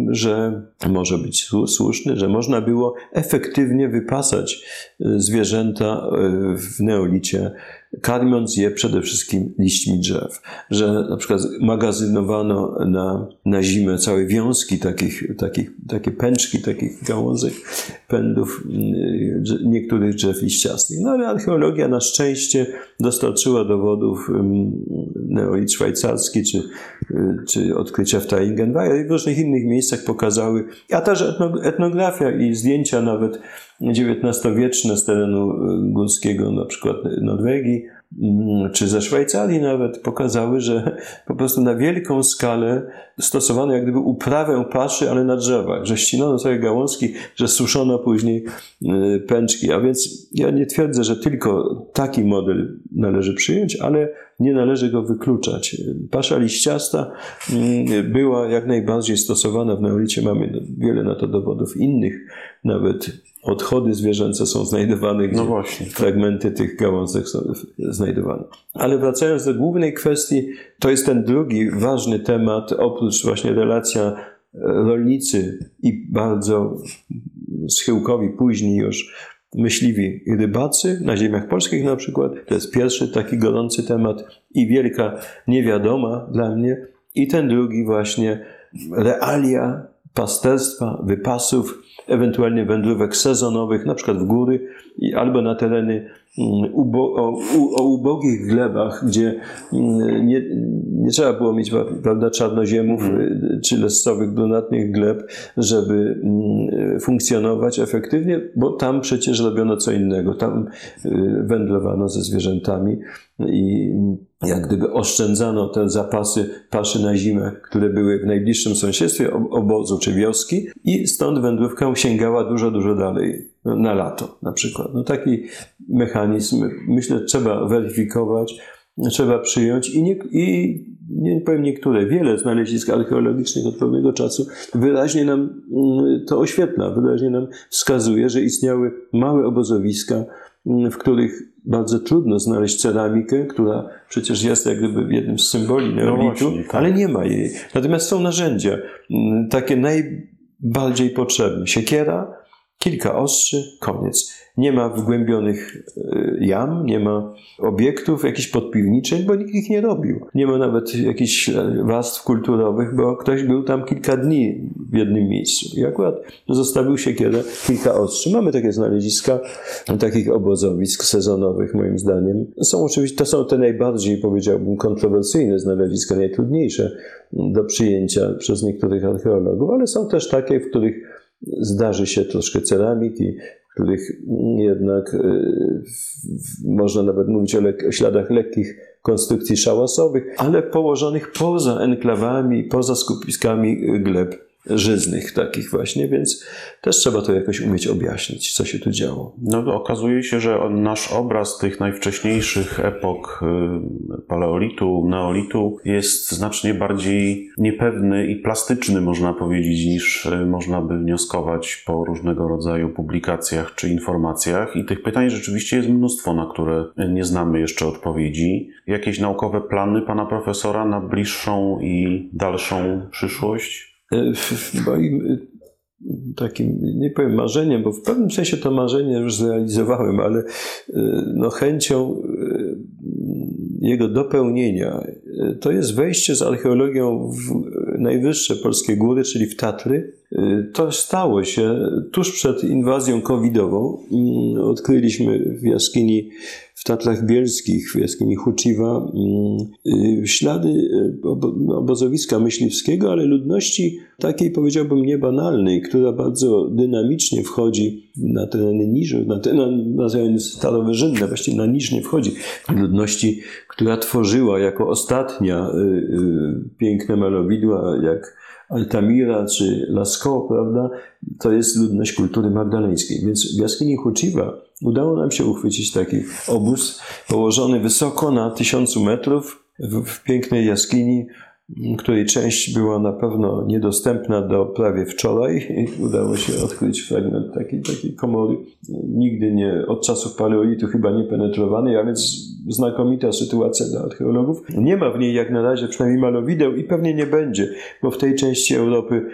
że może być słuszny, że można było efektywnie wypasać zwierzęta w neolicie karmiąc je przede wszystkim liśćmi drzew. Że na przykład magazynowano na, na zimę całe wiązki takich, takich, takie pęczki, takich gałązek, pędów mm, niektórych drzew liściastych. No ale archeologia na szczęście dostarczyła dowodów mm, neolit szwajcarski, czy, czy odkrycia w Taingenweiler i w różnych innych miejscach pokazały, a też etnografia i zdjęcia nawet XIX-wieczne z terenu górskiego, na przykład Norwegii, mm, czy ze Szwajcarii nawet pokazały, że po prostu na wielką skalę stosowano jak gdyby uprawę paszy, ale na drzewach, że ścinano sobie gałązki, że suszono później y, pęczki. A więc ja nie twierdzę, że tylko taki model należy przyjąć, ale nie należy go wykluczać. Pasza liściasta mm, była jak najbardziej stosowana w neolicie. Mamy wiele na to dowodów innych, nawet odchody zwierzęce są znajdowane, gdzie No właśnie. fragmenty tych gałązek są znajdowane. Ale wracając do głównej kwestii, to jest ten drugi ważny temat, oprócz właśnie relacja e, rolnicy i bardzo schyłkowi później już myśliwi i rybacy na ziemiach polskich na przykład. To jest pierwszy taki gorący temat i wielka niewiadoma dla mnie. I ten drugi właśnie realia pasterstwa, wypasów, ewentualnie wędrówek sezonowych, na przykład w góry albo na tereny mm, ubo, o, o ubogich glebach, gdzie mm, nie, nie trzeba było mieć prawda, czarnoziemów y, czy lescowych, brunatnych gleb, żeby mm, funkcjonować efektywnie, bo tam przecież robiono co innego. Tam y, wędrowano ze zwierzętami i jak gdyby oszczędzano te zapasy paszy na zimę, które były w najbliższym sąsiedztwie obozu czy wioski i stąd wędrówka sięgała dużo, dużo dalej, no, na lato na przykład. No taki mechanizm myślę trzeba weryfikować, trzeba przyjąć i, nie, i nie powiem niektóre, wiele znalezisk archeologicznych od pewnego czasu wyraźnie nam mm, to oświetla, wyraźnie nam wskazuje, że istniały małe obozowiska, mm, w których bardzo trudno znaleźć ceramikę, która przecież jest jak gdyby jednym z symboli neolitu, No tak. ale nie ma jej. Natomiast są narzędzia, mm, takie najbardziej potrzebne. Siekiera, kilka ostrzy, koniec. Nie ma wgłębionych y, jam, nie ma obiektów jakichś podpiwniczych, bo nikt ich nie robił. Nie ma nawet jakichś warstw kulturowych, bo ktoś był tam kilka dni w jednym miejscu i akurat zostawił siekierę, kilka ostrzy. Mamy takie znaleziska takich obozowisk sezonowych, moim zdaniem. Są oczywiście, to są te najbardziej, powiedziałbym, kontrowersyjne znaleziska, najtrudniejsze do przyjęcia przez niektórych archeologów, ale są też takie, w których zdarzy się troszkę ceramiki, których jednak y, można nawet mówić o, lek- o śladach lekkich konstrukcji szałasowych, ale położonych poza enklawami, poza skupiskami y, gleb żyznych takich właśnie, więc też trzeba to jakoś umieć objaśnić, co się tu działo. No, okazuje się, że nasz obraz tych najwcześniejszych epok y, paleolitu, neolitu jest znacznie bardziej niepewny i plastyczny, można powiedzieć, niż y, można by wnioskować po różnego rodzaju publikacjach czy informacjach. I tych pytań rzeczywiście jest mnóstwo, na które nie znamy jeszcze odpowiedzi. Jakieś naukowe plany pana profesora na bliższą i dalszą przyszłość? E, Moim y, takim, nie powiem marzeniem, bo w pewnym sensie to marzenie już zrealizowałem, ale y, no, chęcią jego dopełnienia to jest wejście z archeologią w najwyższe polskie góry, czyli w Tatry. Y, To stało się tuż przed inwazją covidową. Mm, Odkryliśmy w jaskini w Tatrach Bielskich, w jaskini Huciwa, mm, y, ślady y, no, obozowiska myśliwskiego, ale ludności takiej, powiedziałbym, niebanalnej, która bardzo dynamicznie wchodzi na tereny niżów, na, te, na, tereny starowyżynne, właściwie na niż nie wchodzi. Ludności, która tworzyła jako ostatnia piękne malowidła, jak Altamira czy Lascaux, prawda, to jest ludność kultury magdaleńskiej. Więc w jaskini Huciwa udało nam się uchwycić taki obóz położony wysoko na tysiącu metrów w, w pięknej jaskini, której część była na pewno niedostępna do prawie wczoraj. Udało się odkryć fragment takiej, takiej komory. Nigdy nie, od czasów paleolitu chyba nie penetrowanej, a więc znakomita sytuacja dla archeologów. Nie ma w niej jak na razie przynajmniej malowideł i pewnie nie będzie, bo w tej części Europy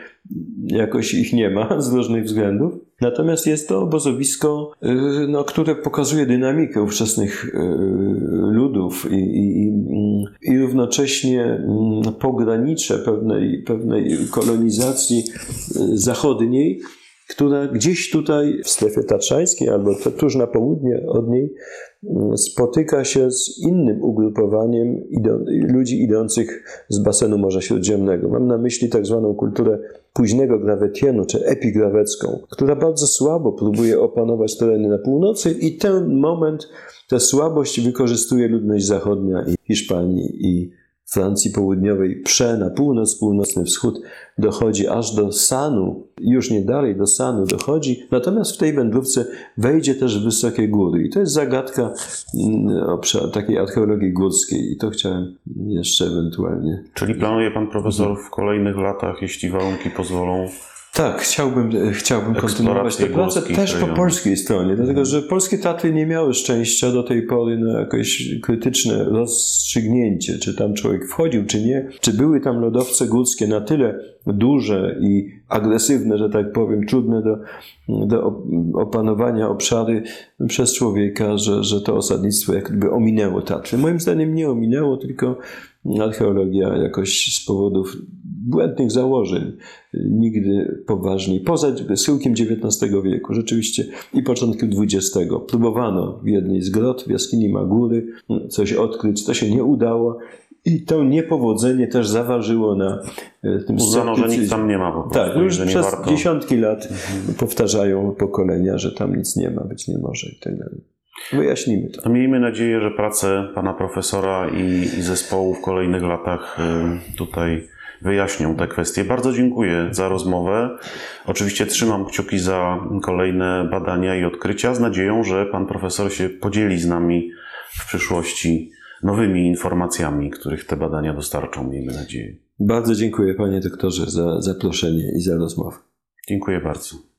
jakoś ich nie ma z różnych względów. Natomiast jest to obozowisko, y, no, które pokazuje dynamikę ówczesnych y, ludów i, i, i- i równocześnie mm, pogranicze pewnej, pewnej kolonizacji y, zachodniej, która gdzieś tutaj w strefie tatrzańskiej albo tu- tuż na południe od niej mm, spotyka się z innym ugrupowaniem ludzi idących z basenu Morza Śródziemnego. Mam na myśli tak zwaną kulturę późnego grawetienu, czy epigrawecką, która bardzo słabo próbuje opanować tereny na północy i ten moment, tę słabość wykorzystuje ludność zachodnia i Hiszpanii i Francji Południowej prze na północ, północny wschód, dochodzi aż do Sanu, już nie dalej do Sanu dochodzi, natomiast w tej wędrówce wejdzie też wysokie góry i to jest zagadka mm, takiej archeologii górskiej i to chciałem jeszcze ewentualnie. Czyli planuje pan profesor w kolejnych latach, jeśli warunki pozwolą, Tak, chciałbym, chciałbym kontynuować tę pracę też po polskiej stronie, dlatego że polskie Tatry nie miały szczęścia do tej pory na jakieś krytyczne rozstrzygnięcie, czy tam człowiek wchodził, czy nie, czy były tam lodowce górskie na tyle duże i agresywne, że tak powiem, trudne do, do op- opanowania obszary przez człowieka, że, że to osadnictwo jakby ominęło Tatry. Moim zdaniem nie ominęło, tylko archeologia jakoś z powodów błędnych założeń nigdy poważniej. Poza schyłkiem XIX wieku, rzeczywiście i początkiem XX. Próbowano w jednej z grot w jaskini Magury coś odkryć, to się nie udało i to niepowodzenie też zaważyło na e, tym uznano, że nic tam nie ma po prostu Tak, no już przez warto. Mhm. dziesiątki lat powtarzają pokolenia, że tam nic nie ma, być nie może i tak dalej. Wyjaśnimy to. Miejmy nadzieję, że prace pana profesora i, i zespołu w kolejnych latach y, tutaj wyjaśnią te kwestie. Bardzo dziękuję za rozmowę. Oczywiście trzymam kciuki za kolejne badania i odkrycia z nadzieją, że pan profesor się podzieli z nami w przyszłości nowymi informacjami, których te badania dostarczą, miejmy nadzieję. Bardzo dziękuję panie doktorze za zaproszenie i za rozmowę. Dziękuję bardzo.